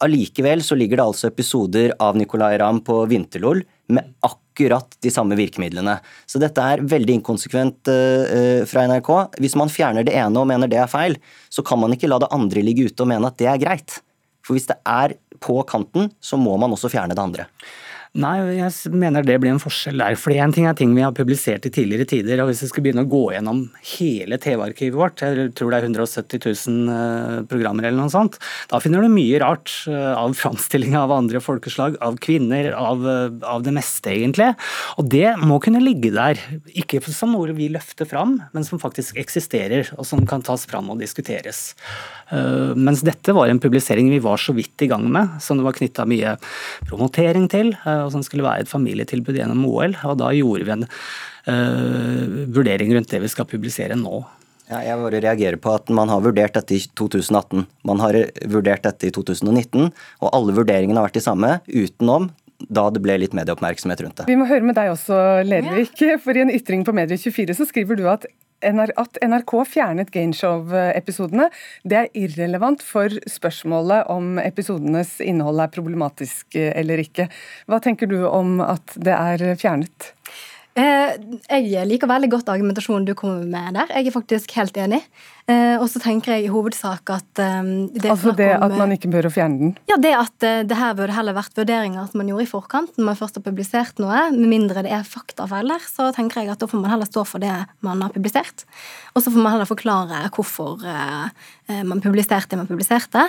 Allikevel så ligger det altså episoder av Nicolay Ramm på Vinterlol med akkurat de samme virkemidlene. Så dette er veldig inkonsekvent uh, fra NRK. Hvis man fjerner det ene og mener det er feil, så kan man ikke la det andre ligge ute og mene at det er greit. For hvis det er på kanten, så må man også fjerne det andre. Nei, jeg mener det blir en forskjell der. For én ting er ting vi har publisert i tidligere tider. og Hvis vi skal begynne å gå gjennom hele TV-arkivet vårt, jeg tror det er 170 000 eh, programmer eller noe sånt, da finner du mye rart eh, av framstilling av andre folkeslag, av kvinner, av, eh, av, det meste, egentlig. Og det må kunne ligge der. Ikke som noe vi løfter fram, men som faktisk eksisterer, og som kan tas fram og diskuteres. Mens dette var en publisering vi var så vidt i gang med, som det var knytta mye promotering til og som skulle være et familietilbud gjennom OL. Og da gjorde vi en uh, vurdering rundt det vi skal publisere nå. Ja, jeg bare reagerer på at Man har vurdert dette i 2018, man har vurdert dette i 2019, og alle vurderingene har vært de samme, utenom da det ble litt medieoppmerksomhet rundt det. Vi må høre med deg også, Lervik. For i en ytring på Medie24 så skriver du at at NRK fjernet Gameshow-episodene, det er irrelevant for spørsmålet om episodenes innhold er problematisk eller ikke. Hva tenker du om at det er fjernet? Eh, jeg liker veldig godt argumentasjonen du kommer med der. Jeg er faktisk helt enig. Eh, og så tenker jeg i hovedsak at eh, det Altså det om, at man ikke bør fjerne den? Ja, det at det her burde heller vært vurderinger som man gjorde i forkant når man først har publisert noe. Med mindre det er faktafeil der, så tenker jeg at da får man heller stå for det man har publisert. Og så får man heller forklare hvorfor man publiserte det man publiserte.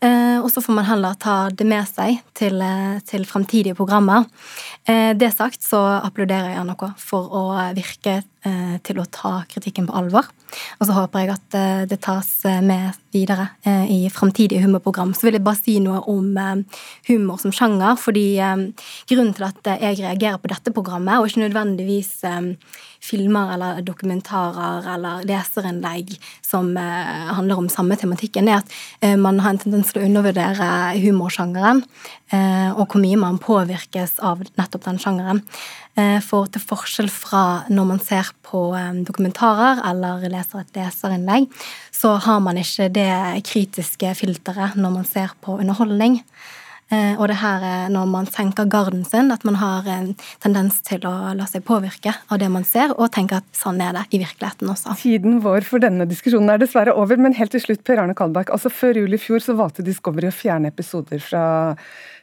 Eh, og så får man heller ta det med seg til, eh, til fremtidige programmer. Eh, det sagt så applauderer jeg NRK for å virke til å ta kritikken på alvor. Og så håper jeg at det tas med videre i fremtidige humorprogram. Så vil jeg bare si noe om humor som sjanger, fordi grunnen til at jeg reagerer på dette programmet, og ikke nødvendigvis filmer eller dokumentarer eller leserinnlegg som eh, handler om samme tematikken, er at eh, man har en tendens til å undervurdere humorsjangeren, eh, og hvor mye man påvirkes av nettopp den sjangeren. For til forskjell fra når man ser på dokumentarer eller leser et leserinnlegg, så har man ikke det kritiske filteret når man ser på underholdning. Eh, og det her er når man senker garden sin, at man har en tendens til å la seg påvirke av det man ser, og tenke at sånn er det i virkeligheten også. Tiden vår for denne diskusjonen er dessverre over, men helt til slutt, Per Arne Kalbakk. Altså Før jul i fjor så valgte Discovery å fjerne episoder fra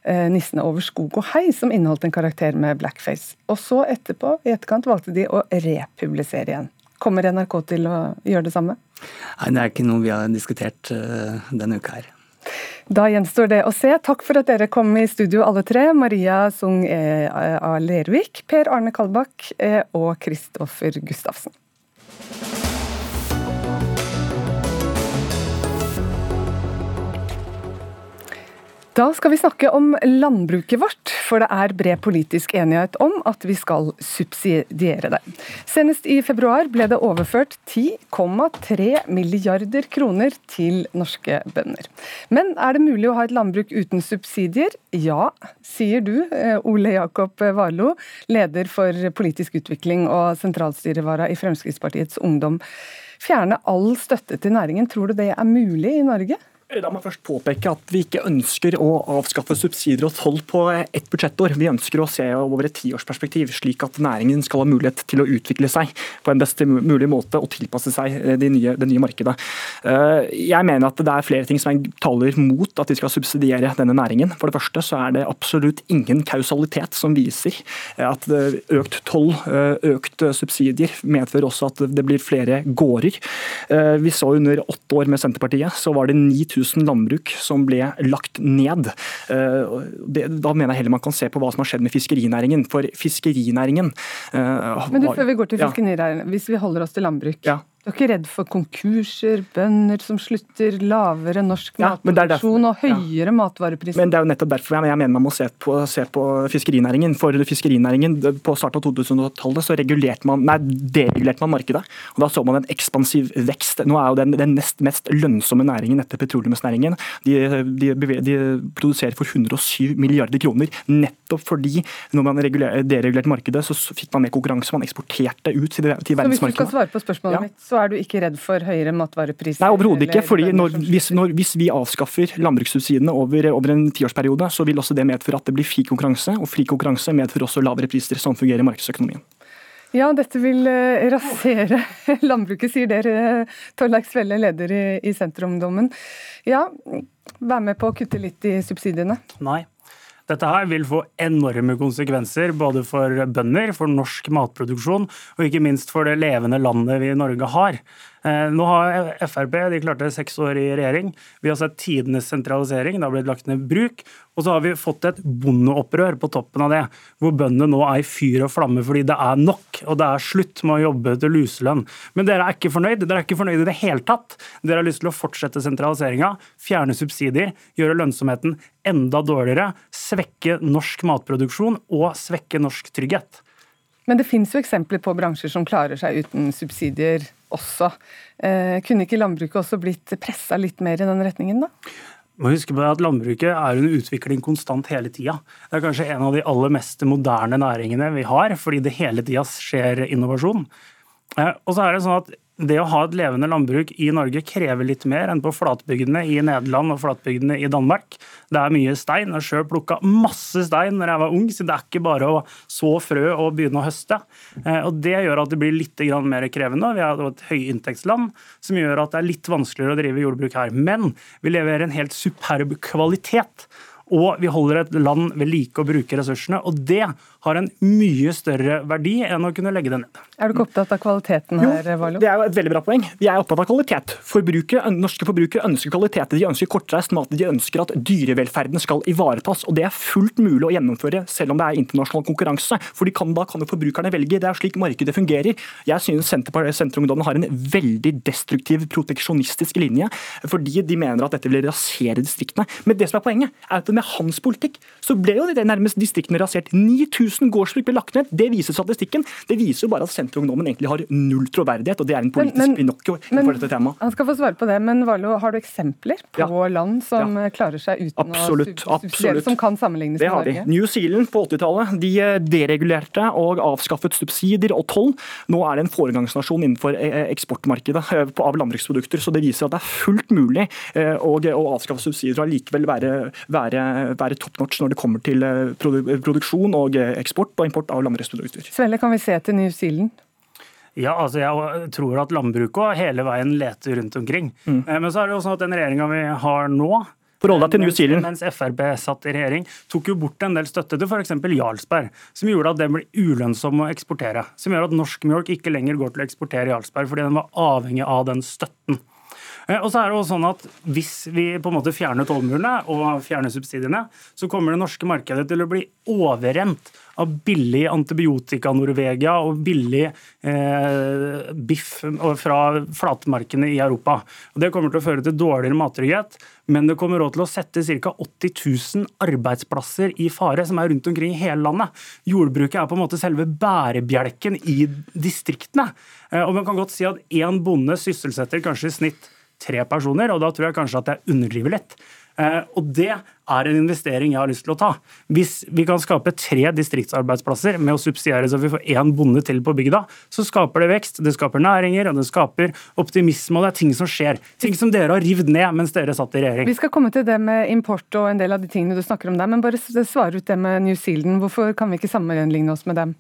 eh, 'Nissene over skog og hei', som inneholdt en karakter med blackface. Og så etterpå, i etterkant, valgte de å republisere igjen. Kommer NRK til å gjøre det samme? Nei, Det er ikke noe vi har diskutert uh, denne uka her. Da gjenstår det å se. Takk for at dere kom i studio alle tre. Maria Sung eh, A. Lervik, Per Arne Kalbakk eh, og Kristoffer Gustavsen. Da skal vi snakke om landbruket vårt, for det er bred politisk enighet om at vi skal subsidiere det. Senest i februar ble det overført 10,3 milliarder kroner til norske bønder. Men er det mulig å ha et landbruk uten subsidier? Ja, sier du, eh, Ole Jakob Warlo, leder for politisk utvikling og sentralstyrevara i Fremskrittspartiets Ungdom. Fjerne all støtte til næringen, tror du det er mulig i Norge? La meg først påpeke at vi ikke ønsker å avskaffe subsidier og toll på ett budsjettår. Vi ønsker å se over et tiårsperspektiv, slik at næringen skal ha mulighet til å utvikle seg på en best mulig måte og tilpasse seg eh, det nye, det nye markedet. Eh, jeg mener at det er flere ting som taler mot at vi skal subsidiere denne næringen. For det første så er det absolutt ingen kausalitet som viser at økt toll, eh, økt subsidier, medfører også at det blir flere gårder. Vi så under åtte år med Senterpartiet, så var det 9000 000 landbruk som ble lagt ned. Det, da mener jeg heller man kan se på hva som har skjedd med fiskerinæringen. For fiskerinæringen uh, Men du, Før vi går til fiskerinæringen, hvis vi holder oss til landbruk. Ja. Du er ikke redd for konkurser, bønder som slutter, lavere norsk ja, matproduksjon og høyere ja. matvarepriser? Men Det er jo nettopp derfor jeg mener man må se på, se på fiskerinæringen. For fiskerinæringen, På starten av 2000-tallet så regulerte man, nei, deregulerte man markedet. og Da så man en ekspansiv vekst. Nå er jo den, den nest mest lønnsomme næringen etter petroleumsnæringen. De, de, de, produserer for 107 milliarder kroner. Nettopp fordi når man deregulerte markedet, så fikk man mer konkurranse. Man eksporterte ut til, til verdensmarkedet. Så hvis du skal svare på spørsmålet ja. mitt, så er du ikke redd for høyere matvarepriser? Nei, overhodet ikke. fordi når, hvis, når, hvis, vi avskaffer landbrukssubsidiene over, over, en tiårsperiode, så vil også det medføre at det blir fri konkurranse, og fri konkurranse medfører også lavere priser. Sånn fungerer markedsøkonomien. Ja, dette vil uh, rasere landbruket, sier dere, Torleik Svelle, leder i, i Senterungdommen. Ja, vær med på å kutte litt i subsidiene? Nei. Dette her vil få enorme konsekvenser både for bønder, for norsk matproduksjon og ikke minst for det levende landet vi i Norge har. Eh, nå har Frp de klarte seks år i regjering. Vi har sett tidenes sentralisering. Det har blitt lagt ned bruk. Og så har vi fått et bondeopprør på toppen av det, hvor bøndene nå er i fyr og flamme fordi det er nok, og det er slutt med å jobbe til luselønn. Men dere er ikke fornøyd. Dere er ikke fornøyd i det hele tatt. Dere har lyst til å fortsette sentraliseringa, fjerne subsidier, gjøre lønnsomheten enda dårligere, svekke norsk matproduksjon og svekke norsk trygghet. Men det finnes jo eksempler på bransjer som klarer seg uten subsidier også. Eh, kunne ikke landbruket også blitt pressa litt mer i den retningen, da? må huske på at Landbruket er under utvikling konstant hele tida. Det er kanskje en av de aller mest moderne næringene vi har, fordi det hele tida skjer innovasjon. Eh, og så er det sånn at det å ha et levende landbruk i Norge krever litt mer enn på flatbygdene i Nederland og flatbygdene i Danmark. Det er mye stein. Jeg sjøl plukka masse stein når jeg var ung, så det er ikke bare å så frø og begynne å høste. Eh, og Det gjør at det blir litt mer krevende. Vi har et høyinntektsland som gjør at det er litt vanskeligere å drive jordbruk her. Men vi leverer en helt superb kvalitet. Og vi holder et land ved like å bruke ressursene. Og det har en mye større verdi enn å kunne legge det ned. Er du ikke opptatt av kvaliteten her, Valo? Det er jo et veldig bra poeng. Vi er opptatt av kvalitet. Forbrukere, norske forbrukere ønsker kvalitet. De ønsker kortreist mat. De ønsker at dyrevelferden skal ivaretas. Og det er fullt mulig å gjennomføre selv om det er internasjonal konkurranse. For kan, da kan jo forbrukerne velge. Det er slik markedet fungerer. Jeg synes Senterungdommen har en veldig destruktiv, proteksjonistisk linje. Fordi de mener at dette vil rasere distriktene. Men det som er poenget, er at med hans politikk så ble jo det nærmest distriktene rasert. 9000 gårdsbruk ble lagt ned. Det viser statistikken. Det viser jo bare at Senterungdommen egentlig har null troverdighet, og det er en politisk pinocchio for dette temaet. Han skal få svare på det, men Valo, har du eksempler på ja. land som ja. klarer seg uten absolutt, å subsidiere, som kan sammenlignes det med Norge? New Zealand på 80-tallet de eh, deregulerte og avskaffet subsidier og toll. Nå er det en foregangsnasjon innenfor eh, eh, eksportmarkedet av landbruksprodukter. så Det viser at det er fullt mulig å, avskaffe subsidier og allikevel være, være, være top notch når det kommer til produksjon og eksport og import av landbruksprodukter. Svelle, kan vi se til New Zealand? Ja, altså jeg tror at landbruket hele veien leter rundt omkring. Mm. Eh, men så er det jo sånn at den regjeringa vi har nå, til New Mens Frp satt i regjering, tok jo bort en del støtte til f.eks. Jarlsberg, som gjorde at den ble ulønnsom å eksportere. Som gjør at norsk mjølk ikke lenger går til å eksportere Jarlsberg, fordi den var avhengig av den støtten. Eh, og så er det også sånn at Hvis vi på en måte fjerner tollmurene og fjerner subsidiene, så kommer det norske markedet til å bli overrent av billig antibiotika Norvegia og billig eh, biff fra flatmarkene i Europa. Og det kommer til å føre til dårligere mattrygghet, men det kommer også til å sette ca. 80 000 arbeidsplasser i fare, som er rundt omkring i hele landet. Jordbruket er på en måte selve bærebjelken i distriktene. Eh, og man kan godt si at én bonde sysselsetter kanskje i snitt tre personer, og da tror jeg kanskje at jeg underdriver litt. Eh, og det er en investering jeg har lyst til å ta. Hvis vi kan skape tre distriktsarbeidsplasser med å subsidiere så vi får én bonde til på bygda, så skaper det vekst, det skaper næringer, og det skaper optimisme, og det er ting som skjer. Ting som dere har rivd ned mens dere satt i regjering. Vi skal komme til det med import og en del av de tingene du snakker om der, men bare svare ut det med New Zealand. Hvorfor kan vi ikke sammenligne oss med dem?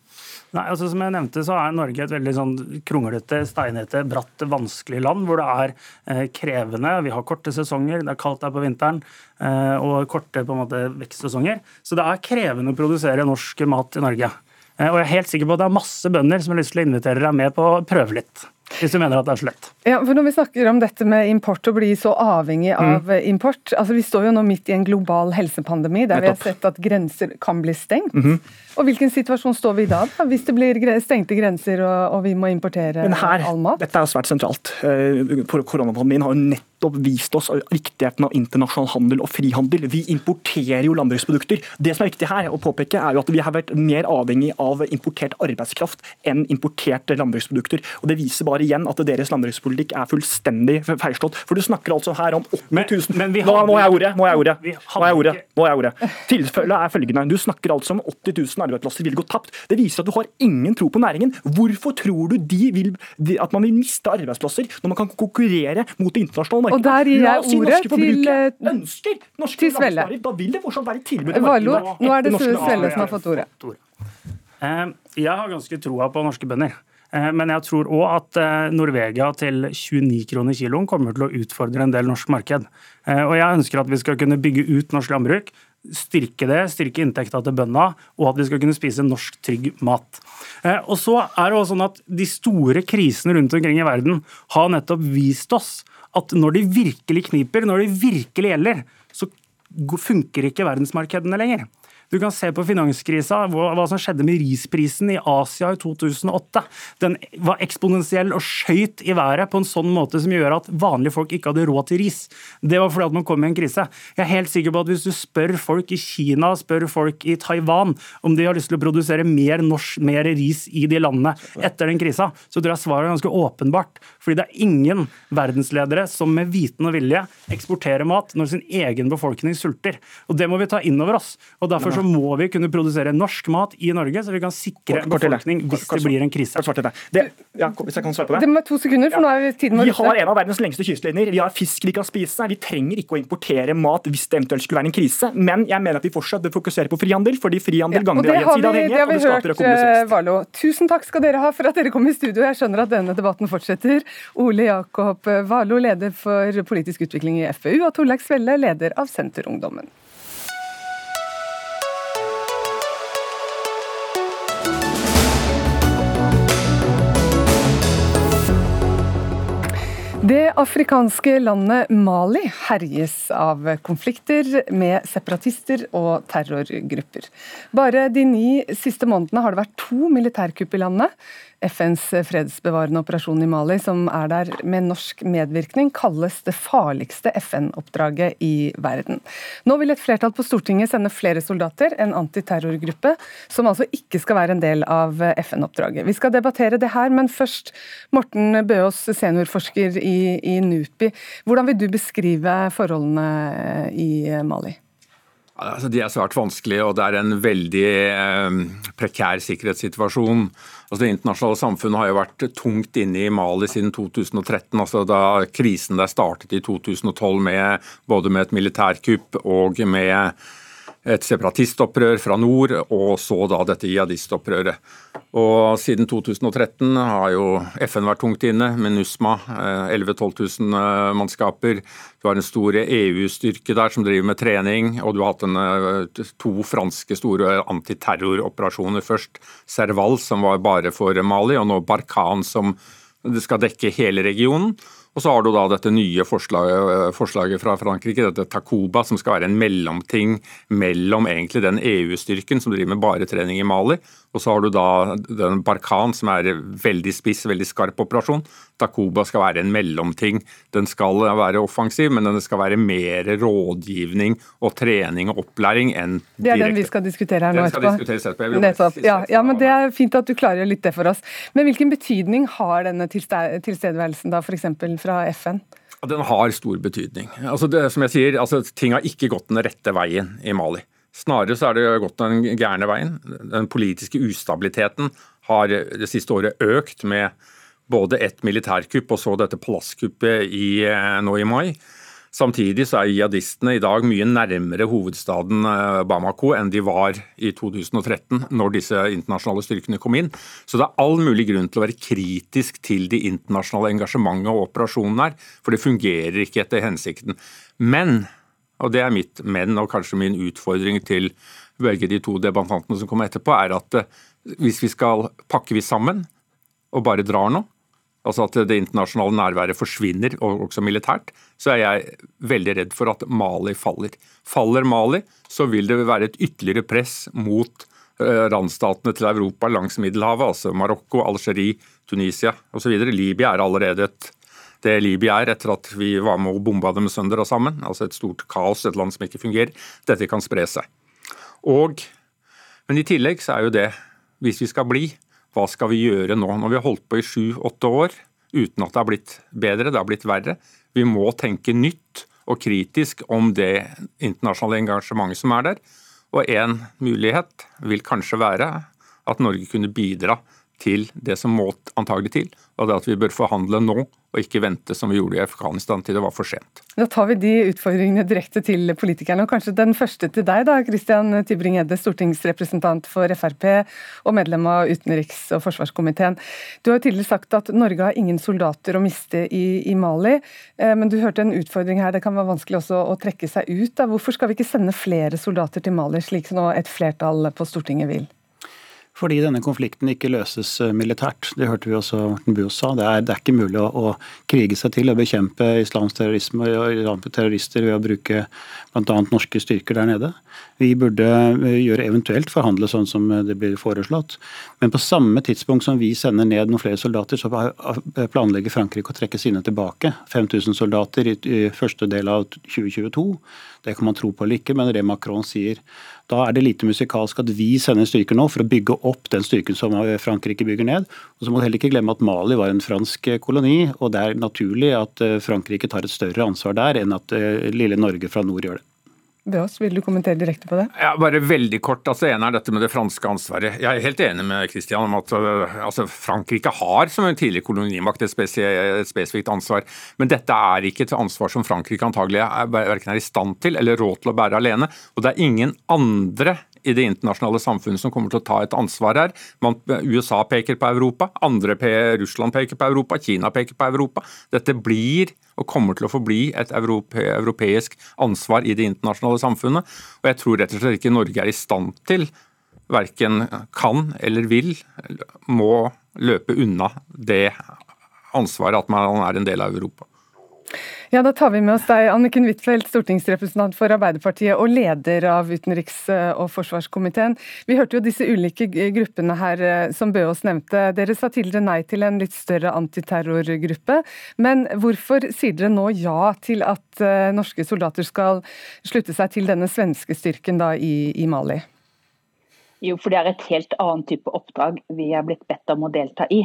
Nei, altså Som jeg nevnte, så er Norge et veldig sånn kronglete, steinete, bratt, vanskelig land hvor det er eh, krevende. Vi har korte sesonger, det er kaldt der på vinteren, eh, og korte på en måte vekstsesonger. Så det er krevende å produsere norsk mat i Norge. Eh, og jeg er helt sikker på at det er masse bønder som har lyst til å invitere deg med på å prøve litt. Hvis du mener at det er så lett. Ja, for Når vi snakker om dette med import og bli så avhengig mm. av mm. import altså Vi står jo nå midt i en global helsepandemi der vi har sett at grenser kan bli stengt. Mm -hmm. Og Hvilken situasjon står vi i da, da hvis det blir stengte grenser og, og vi må importere her, all mat? Dette er jo svært sentralt. Eh, koronapandemien har jo nettopp vist oss riktigheten av internasjonal handel og frihandel. Vi importerer jo landbruksprodukter. Det som er viktig her å påpeke er jo at vi har vært mer avhengig av importert arbeidskraft enn importerte landbruksprodukter. Og Det viser bare igjen at deres landbrukspolitikk er fullstendig feilslått. For du snakker altså her om 80 000 men, men nå, nå er jeg ordet! Nå er jeg ordet. Nå jeg ordet. Nå er jeg ordet. Tilfellet er følgende. Du snakker altså om 80 000 arbeidsplasser vil gå tapt. Det viser at du har ingen tro på næringen. Hvorfor tror du de vil, at man vil miste arbeidsplasser når man kan konkurrere mot det internasjonale markedet? Og der gir jeg si ordet til, eh, ønsker norske til Svelle. Da vil det fortsatt være tilbud i markedet. Nå er det Svelle som har fått ordet. Eh, jeg har ganske troa på norske bønder. Eh, men jeg tror òg at Norvegia til 29 kroner kiloen kommer til å utfordre en del norsk marked. Og jeg ønsker at vi skal kunne bygge ut norsk landbruk styrke det, styrke inntekta til bøndene, og at vi skal kunne spise norsk, trygg mat. Eh, og så er det også sånn at De store krisene rundt omkring i verden har nettopp vist oss at når det virkelig kniper, når det virkelig gjelder, så funker ikke verdensmarkedene lenger. Du kan se på finanskrisa, hva som skjedde med risprisen i Asia i 2008. Den var eksponentiell og skøyt i været på en sånn måte som gjør at vanlige folk ikke hadde råd til ris. Det var fordi at man kom i en krise. Jeg er helt sikker på at hvis du spør folk i Kina, spør folk i Taiwan om de har lyst til å produsere mer norsk, mer ris i de landene etter den krisa, så tror jeg svaret er ganske åpenbart. Fordi det er ingen verdensledere som med viten og vilje eksporterer mat når sin egen befolkning sulter. Og Det må vi ta inn over oss. Og Derfor så må vi kunne produsere norsk mat i Norge, så vi kan sikre en befolkning hvis det blir en krise. Det, ja, hvis jeg kan svare på det. Det må være to sekunder, for nå er tiden vår Vi har en av verdens lengste kystlinjer. Vi har fisk vi kan spise. Vi trenger ikke å importere mat hvis det eventuelt skulle være en krise. Men jeg mener at vi fortsatt bør fokusere på frihandel, fordi frihandel ja, gagner gjensidig avhengighet, og det har vi hørt, Valo. Tusen takk skal dere ha for at dere kom i studio. Jeg skjønner at denne debatten fortsetter. Ole Jakob Valo, leder for politisk utvikling i FpU, og Torleik Svelle, leder av Senterungdommen. Det afrikanske landet Mali herjes av konflikter med separatister og terrorgrupper. Bare de ni siste månedene har det vært to militærkupp i landet. FNs fredsbevarende operasjon i Mali, som er der med norsk medvirkning, kalles det farligste FN-oppdraget i verden. Nå vil et flertall på Stortinget sende flere soldater, en antiterrorgruppe, som altså ikke skal være en del av FN-oppdraget. Vi skal debattere det her, men først Morten Bøås, seniorforsker i, i NUPI. Hvordan vil du beskrive forholdene i Mali? Altså, de er svært vanskelige, og det er en veldig eh, prekær sikkerhetssituasjon. Altså, det internasjonale samfunnet har jo vært tungt inne i Mali siden 2013, altså da krisen der startet i 2012 med, både med et militærkupp og med et separatistopprør fra nord, og så da dette jihadistopprøret. Og Siden 2013 har jo FN vært tungt inne, med NUSMA, 11 000-12 000 mannskaper. Du har en stor EU-styrke der som driver med trening, og du har hatt en, eh, to franske store antiterroroperasjoner. Først Serval, som var bare for Mali, og nå Barkan, som skal dekke hele regionen. Og så har du da dette nye forslaget, forslaget, fra Frankrike, dette Takuba, som skal være en mellomting mellom egentlig den EU-styrken som driver med bare trening i Mali, og så har du da den Barkan, som er veldig spiss, veldig skarp operasjon. Takuba skal være en mellomting. Den skal være offensiv, men den skal være mer rådgivning og trening og opplæring enn direkte. Det er den vi skal diskutere her nå etterpå. Nettopp. Ja, ja, men Det er fint at du klarer litt det for oss. Men hvilken betydning har denne tilstedeværelsen da f.eks. fra FN? Den har stor betydning. Altså det, som jeg sier, altså Ting har ikke gått den rette veien i Mali. Snarere så er det gått den gærne veien. Den politiske ustabiliteten har det siste året økt med både et militærkupp og så dette palasskuppet i, eh, nå i mai. Samtidig så er jihadistene i dag mye nærmere hovedstaden eh, Bamako enn de var i 2013, når disse internasjonale styrkene kom inn. Så det er all mulig grunn til å være kritisk til de internasjonale engasjementet og operasjonene her, for det fungerer ikke etter hensikten. Men og det er mitt men, og kanskje min utfordring til begge de to debattantene som kommer etterpå, er at eh, hvis vi skal pakke vi sammen og bare drar nå, altså at det internasjonale nærværet forsvinner, og også militært, så er jeg veldig redd for at Mali faller. Faller Mali, så vil det være et ytterligere press mot eh, randstatene til Europa langs Middelhavet, altså Marokko, Algerie, Tunisia osv. Libya er allerede et det Libya er etter at vi var med og bomba dem sønder og sammen. Altså et stort kaos, et land som ikke fungerer. Dette kan spre seg. Og, men i tillegg så er jo det, hvis vi skal bli, hva skal vi gjøre nå? Når vi har holdt på i sju-åtte år uten at det har blitt bedre, det har blitt verre. Vi må tenke nytt og kritisk om det internasjonale engasjementet som er der. Og en mulighet vil kanskje være at Norge kunne bidra til det som må antagelig til, og det at vi bør forhandle nå og ikke vente som vi gjorde i Afghanistan til det var for sent. Da tar vi de utfordringene direkte til politikerne. og Kanskje den første til deg, da, Christian Tybring-Edde, stortingsrepresentant for Frp og medlem av utenriks- og forsvarskomiteen. Du har jo tidligere sagt at Norge har ingen soldater å miste i, i Mali, eh, men du hørte en utfordring her. Det kan være vanskelig også å trekke seg ut. Da. Hvorfor skal vi ikke sende flere soldater til Mali, slik som et flertall på Stortinget vil? Fordi denne konflikten ikke løses eh, militært. Det hørte vi også Morten Buos sa. Det er, det er, ikke mulig å, å, krige seg til og bekjempe islamsk terrorisme og terrorister ved å bruke bl.a. norske styrker der nede. Vi burde eh, gjøre eventuelt forhandle sånn som eh, det blir foreslått. Men på samme tidspunkt som vi sender ned noen flere soldater, så planlegger Frankrike å trekke sine tilbake. 5000 soldater i, første del av 2022. Det kan man tro på eller ikke, men det Macron sier. Da er det lite musikalsk at vi sender styrker nå for å bygge opp den styrken som Frankrike bygger ned. Og så må du heller ikke glemme at Mali var en fransk koloni, og det er naturlig at eh, Frankrike tar et større ansvar der enn at eh, lille Norge fra nord gjør det. Bøs, vil du kommentere direkte på det? Ja, bare veldig kort. altså En er dette med det franske ansvaret. Jeg er helt enig med Christian om at øh, altså, Frankrike har som en tidligere kolonimakt et, spesifikt ansvar. Men dette er ikke et ansvar som Frankrike antagelig er, er i stand til eller råd til å bære alene. Og det er ingen andre i det internasjonale samfunnet som kommer til å ta et ansvar her. Man, USA peker på Europa, andre Russland peker på Europa, Kina peker på Europa. Dette blir og kommer til å forbli et europe, europeisk ansvar i det internasjonale samfunnet. Og jeg tror rett og slett ikke Norge er i stand til, verken kan eller vil, må løpe unna det ansvaret at man er en del av Europa. Ja, Da tar vi med oss deg, Anniken Huitfeldt, stortingsrepresentant for Arbeiderpartiet og leder av utenriks- og forsvarskomiteen. Vi hørte jo disse ulike gruppene her eh, som Bøås nevnte. Dere sa tidligere nei til en litt større antiterrorgruppe. Men hvorfor sier dere nå ja til at eh, norske soldater skal slutte seg til denne svenske styrken da i, i Mali? Jo, for det er et helt annet type oppdrag vi er blitt bedt om å delta i.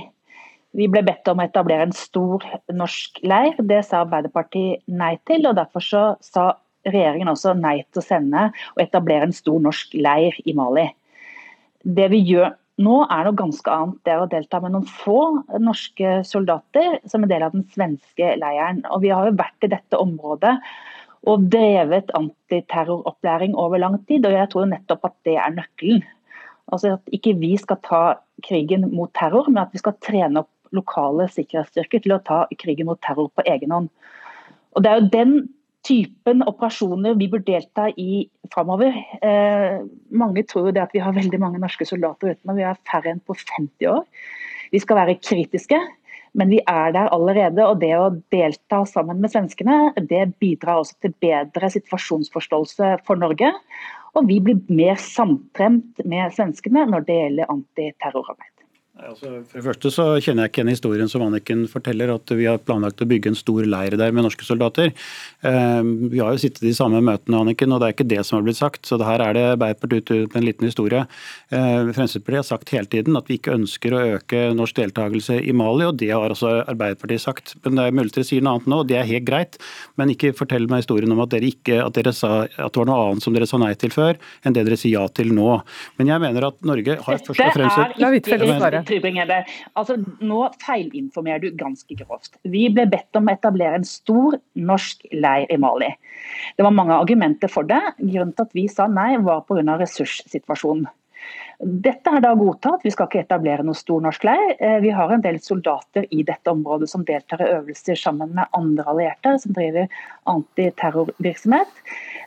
Vi ble bedt om å etablere en stor norsk leir. Det sa Arbeiderpartiet nei til. og Derfor så sa regjeringen også nei til å sende og etablere en stor norsk leir i Mali. Det vi gjør nå er noe ganske annet. Det er å delta med noen få norske soldater som en del av den svenske leiren. Og Vi har jo vært i dette området og drevet antiterroropplæring over lang tid. og Jeg tror nettopp at det er nøkkelen. Altså At ikke vi skal ta krigen mot terror, men at vi skal trene opp lokale sikkerhetsstyrker til å ta krigen mot terror på egen hånd. Og Det er jo den typen operasjoner vi bør delta i framover. Eh, mange tror det at vi har veldig mange norske soldater ute, men vi har færre enn på 50 år. Vi skal være kritiske, men vi er der allerede. Og det å delta sammen med svenskene, det bidrar også til bedre situasjonsforståelse for Norge. Og vi blir mer samtremt med svenskene når det gjelder antiterrorarbeid. Altså, for det første så kjenner jeg ikke igjen historien som Anniken forteller, at vi har planlagt å bygge en stor leir der med norske soldater. Eh, vi har jo sittet i de samme møtene, Anniken, og det er ikke det som har blitt sagt. Så det her er det Beipert ut en liten historie. Eh, Fremskrittspartiet har sagt hele tiden at vi ikke ønsker å øke norsk deltakelse i Mali, og det har også Arbeiderpartiet sagt. Men det er mulig dere sier noe annet nå, og det er helt greit. Men ikke fortell meg historien om at dere, ikke, at dere sa at det var noe annet som dere sa nei til før, enn det dere sier ja til nå. Men jeg mener at Norge har først og fremst Tybring-Gjedde. Altså, nå feilinformerer du ganske grovt. Vi ble bedt om å etablere en stor norsk leir i Mali. Det var mange argumenter for det. Grunnen til at vi sa nei, var pga. ressurssituasjonen. Dette er da godtatt, vi skal ikke etablere noe stor norsk leir. Eh, vi har en del soldater i dette området som deltar i øvelser sammen med andre allierte som driver antiterrorvirksomhet.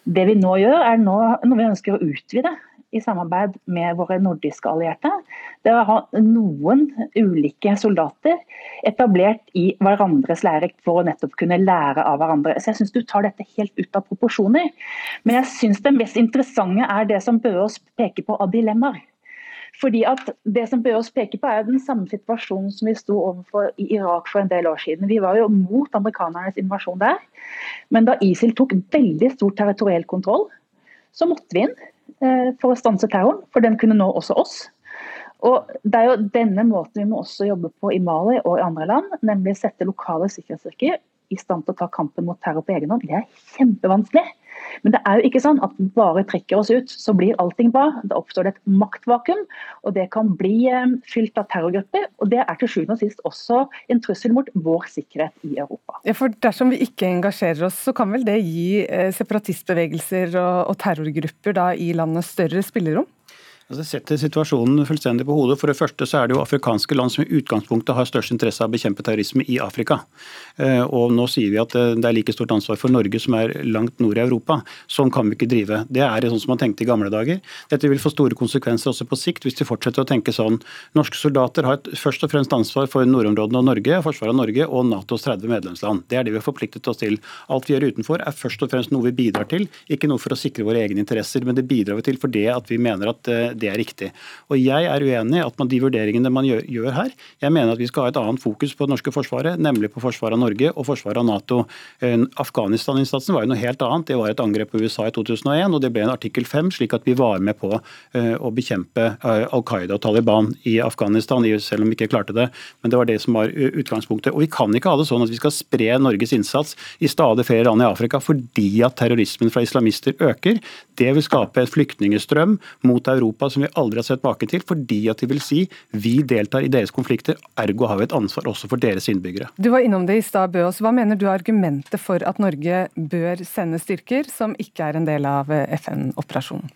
Det vi nå gjør, er nå, når vi ønsker å utvide i samarbeid med våre nordiske allierte. Det å ha noen ulike soldater etablert i hverandres lære for å nettopp kunne lære av hverandre. Så jeg syns du tar dette helt ut av proporsjoner. Men jeg syns det mest interessante er det som Bøås peker på av dilemmaer. Fordi at Det som Bøås peker på er den samme situasjonen som vi sto overfor i Irak for en del år siden. Vi var jo mot amerikanernes invasjon der. Men da ISIL tok veldig stor territoriell kontroll, så måtte vi inn. Eh, for å stanse terroren, for den kunne nå også oss. Og Det er jo denne måten vi må også jobbe på i Mali og i andre land, nemlig sette lokale sikkerhetsstyrker i stand til å ta kampen mot terror på egen hånd. Det er kjempevanskelig. Men det er jo ikke sånn at bare trekker oss ut, så blir allting bra. Da oppstår det et maktvakuum, og det kan bli eh, fylt av terrorgrupper. Og det er til sjuende og sist også en trussel mot vår sikkerhet i Europa. Ja, for Dersom vi ikke engasjerer oss, så kan vel det gi eh, separatistbevegelser og, og terrorgrupper da i landet større spillerom? Altså, det setter situasjonen fullstendig på hodet. For det første så er det jo afrikanske land som i utgangspunktet har størst interesse av å bekjempe terrorisme i Afrika. Eh, og nå sier vi at eh, det er like stort ansvar for Norge som er langt nord i Europa. Sånn kan vi ikke drive. Det er sånn som man tenkte i gamle dager. Dette vil få store konsekvenser også på sikt, hvis de fortsetter å tenke sånn. Norske soldater har et, først og fremst ansvar for nordområdene og Norge, forsvaret av Norge og Natos 30 medlemsland. Det er det vi har forpliktet oss til. Alt vi gjør utenfor er først og fremst noe vi bidrar til, ikke noe for å sikre våre egne interesser, men det bidrar vi til for vi mener at eh, det er riktig. Og Jeg er uenig i at de vurderingene man gjør, gjør, her. Jeg mener at vi skal ha et annet fokus på det norske forsvaret, nemlig på forsvaret av Norge og forsvaret av Nato. Eh, Afghanistan-innsatsen var jo noe helt annet. Det var et angrep på USA i 2001, og det ble en artikkel 5, slik at vi var med på uh, å bekjempe uh, Al Qaida og Taliban i Afghanistan, selv om vi ikke klarte det. Men det var det som var utgangspunktet. Og Vi kan ikke ha det sånn at vi skal spre Norges innsats i stadig flere land i Afrika fordi at terrorismen fra islamister øker. Det vil skape en flyktningestrøm mot Europa som vi aldri har sett maken til, fordi at de vil si vi deltar i deres konflikter, ergo har vi et ansvar også for deres innbyggere. Du var innom det i stad, Bøås. Hva mener du er argumentet for at Norge bør sende styrker som ikke er en del av FN-operasjonen?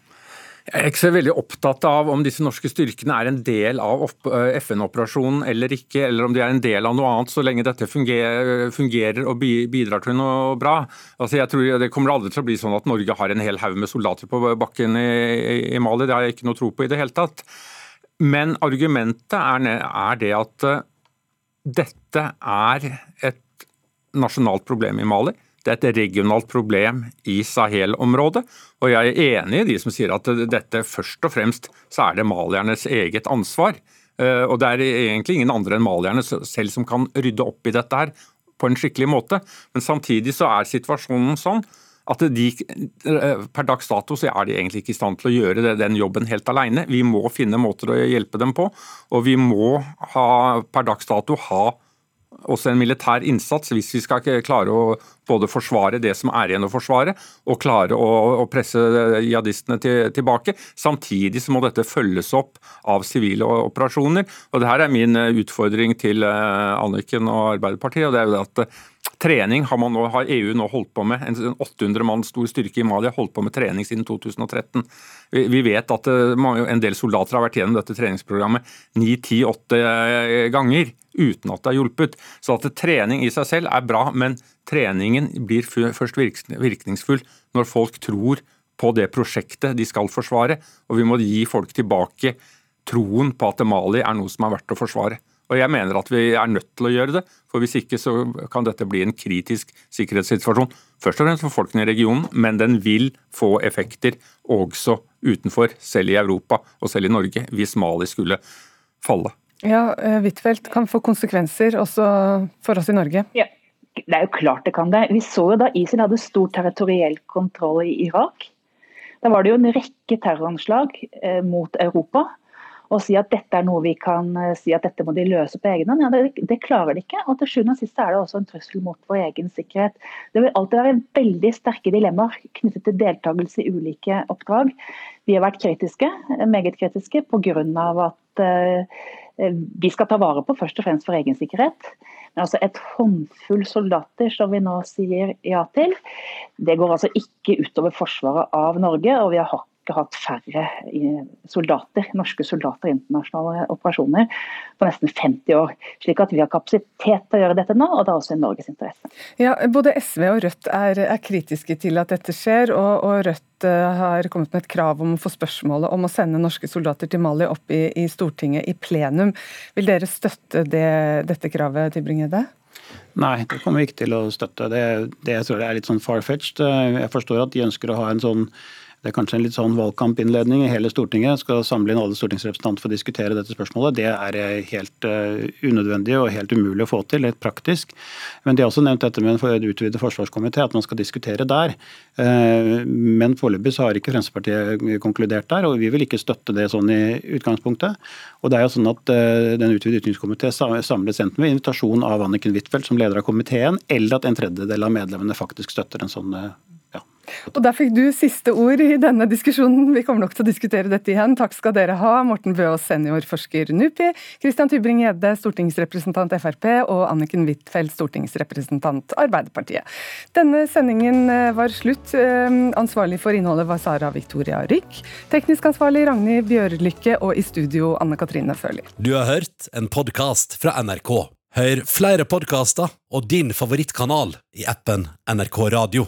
Jeg er ikke så veldig opptatt av om disse norske styrkene er en del av FN-operasjonen eller ikke, eller om de er en del av noe annet, så lenge dette fungerer, og bidrar til noe bra. Altså jeg tror Det kommer aldri til å bli sånn at Norge har en hel haug med soldater på bakken i, Mali. Det har jeg ikke noe tro på i det hele tatt. Men argumentet er, det at uh, dette er et nasjonalt problem i Mali. Det er et regionalt problem i Sahel-området. Og jeg er enig i de som sier at dette først og fremst så er det maliernes eget ansvar. Eh, og det er egentlig ingen andre enn malierne selv som kan rydde opp i dette her på en skikkelig måte. Men samtidig så er situasjonen sånn at de, eh, per dags dato så er de egentlig ikke i stand til å gjøre den jobben helt alene. Vi må finne måter å hjelpe dem på, og vi må ha, per dags dato ha også en militær innsats hvis vi skal klare å både forsvare det som er igjen å forsvare, og klare å, å presse jihadistene til, tilbake. Samtidig så må dette følges opp av sivile operasjoner. og det her er min utfordring til eh, Anniken og Arbeiderpartiet. og det er jo at Trening har, nå, har, EU nå holdt på med. En 800 mann stor styrke i Mali har holdt på med trening siden 2013. Vi, vet at en del soldater har vært gjennom dette treningsprogrammet 9-10-8 ganger uten at det har hjulpet. Så at trening i seg selv er bra, men treningen blir først virkningsfull når folk tror på det prosjektet de skal forsvare. Og vi må gi folk tilbake troen på at Mali er noe som er verdt å forsvare. Og jeg mener at vi er nødt til å gjøre det, for hvis ikke så kan dette bli en kritisk sikkerhetssituasjon. Først og fremst for folkene i regionen, men den vil få effekter også utenfor, selv i Europa og selv i Norge, hvis Mali skulle falle. Ja, eh, Huitfeldt kan få konsekvenser også for oss i Norge? Ja, det er jo klart det kan det. Vi så jo da ISIL hadde stor territoriell kontroll i Irak. Da var det jo en rekke terroranslag eh, mot Europa. Å si at dette er noe vi kan eh, si at dette må de løse på egen hånd, ja, det, det, klarer de ikke. Og til sjuende og sist er det også en trussel mot vår egen sikkerhet. Det vil alltid være veldig sterke dilemmaer knyttet til deltakelse i ulike oppdrag. Vi har vært kritiske, meget kritiske, pga. at Eh, vi skal ta vare på først og fremst for egen sikkerhet. Men altså et håndfull soldater som vi nå sier ja til, det går altså ikke utover forsvaret av Norge. og vi har ikke hatt færre soldater, norske soldater i internasjonale operasjoner på nesten 50 år. Slik at vi har kapasitet til å gjøre dette nå, og det er også i Norges interesse. Ja, Både SV og Rødt er, er kritiske til at dette skjer, og, og, Rødt eh, har kommet med et krav om å få spørsmålet om å sende norske soldater til Mali opp i, i Stortinget i plenum. Vil dere støtte det, dette kravet, Tybring-Gjedde? Nei, det kommer vi ikke til å støtte. Det, det jeg tror jeg er litt sånn far-fetched. Jeg forstår at de ønsker å ha en sånn Det er kanskje en litt sånn valgkampinnledning i hele Stortinget. Skal samle inn alle stortingsrepresentanter for å diskutere dette spørsmålet. Det er helt uh, unødvendig og helt umulig å få til, helt praktisk. Men de har også nevnt dette med en utvidet forsvarskomité, at man skal diskutere der. Uh, men foreløpig så har ikke Fremskrittspartiet konkludert der, og vi vil ikke støtte det sånn i utgangspunktet. Og det er jo sånn at Den utvidede utenrikskomité samles enten ved invitasjon av Anniken Huitfeldt som leder av komiteen, eller at en tredjedel av medlemmene faktisk støtter en sånn og Der fikk du siste ord i denne diskusjonen. Vi kommer nok til å diskutere dette igjen. Takk skal dere ha, Morten Bøås, seniorforsker NUPI, Christian Tybring-Gjedde, stortingsrepresentant Frp, og Anniken Huitfeldt, stortingsrepresentant Arbeiderpartiet. Denne sendingen eh, var slutt. Eh, ansvarlig for innholdet var Sara Victoria Rygg. Teknisk ansvarlig Ragnhild Bjørlykke, og i studio Anne Katrine Førli. Du har hørt en podkast fra NRK. Hør flere podkaster og din favorittkanal i appen NRK Radio.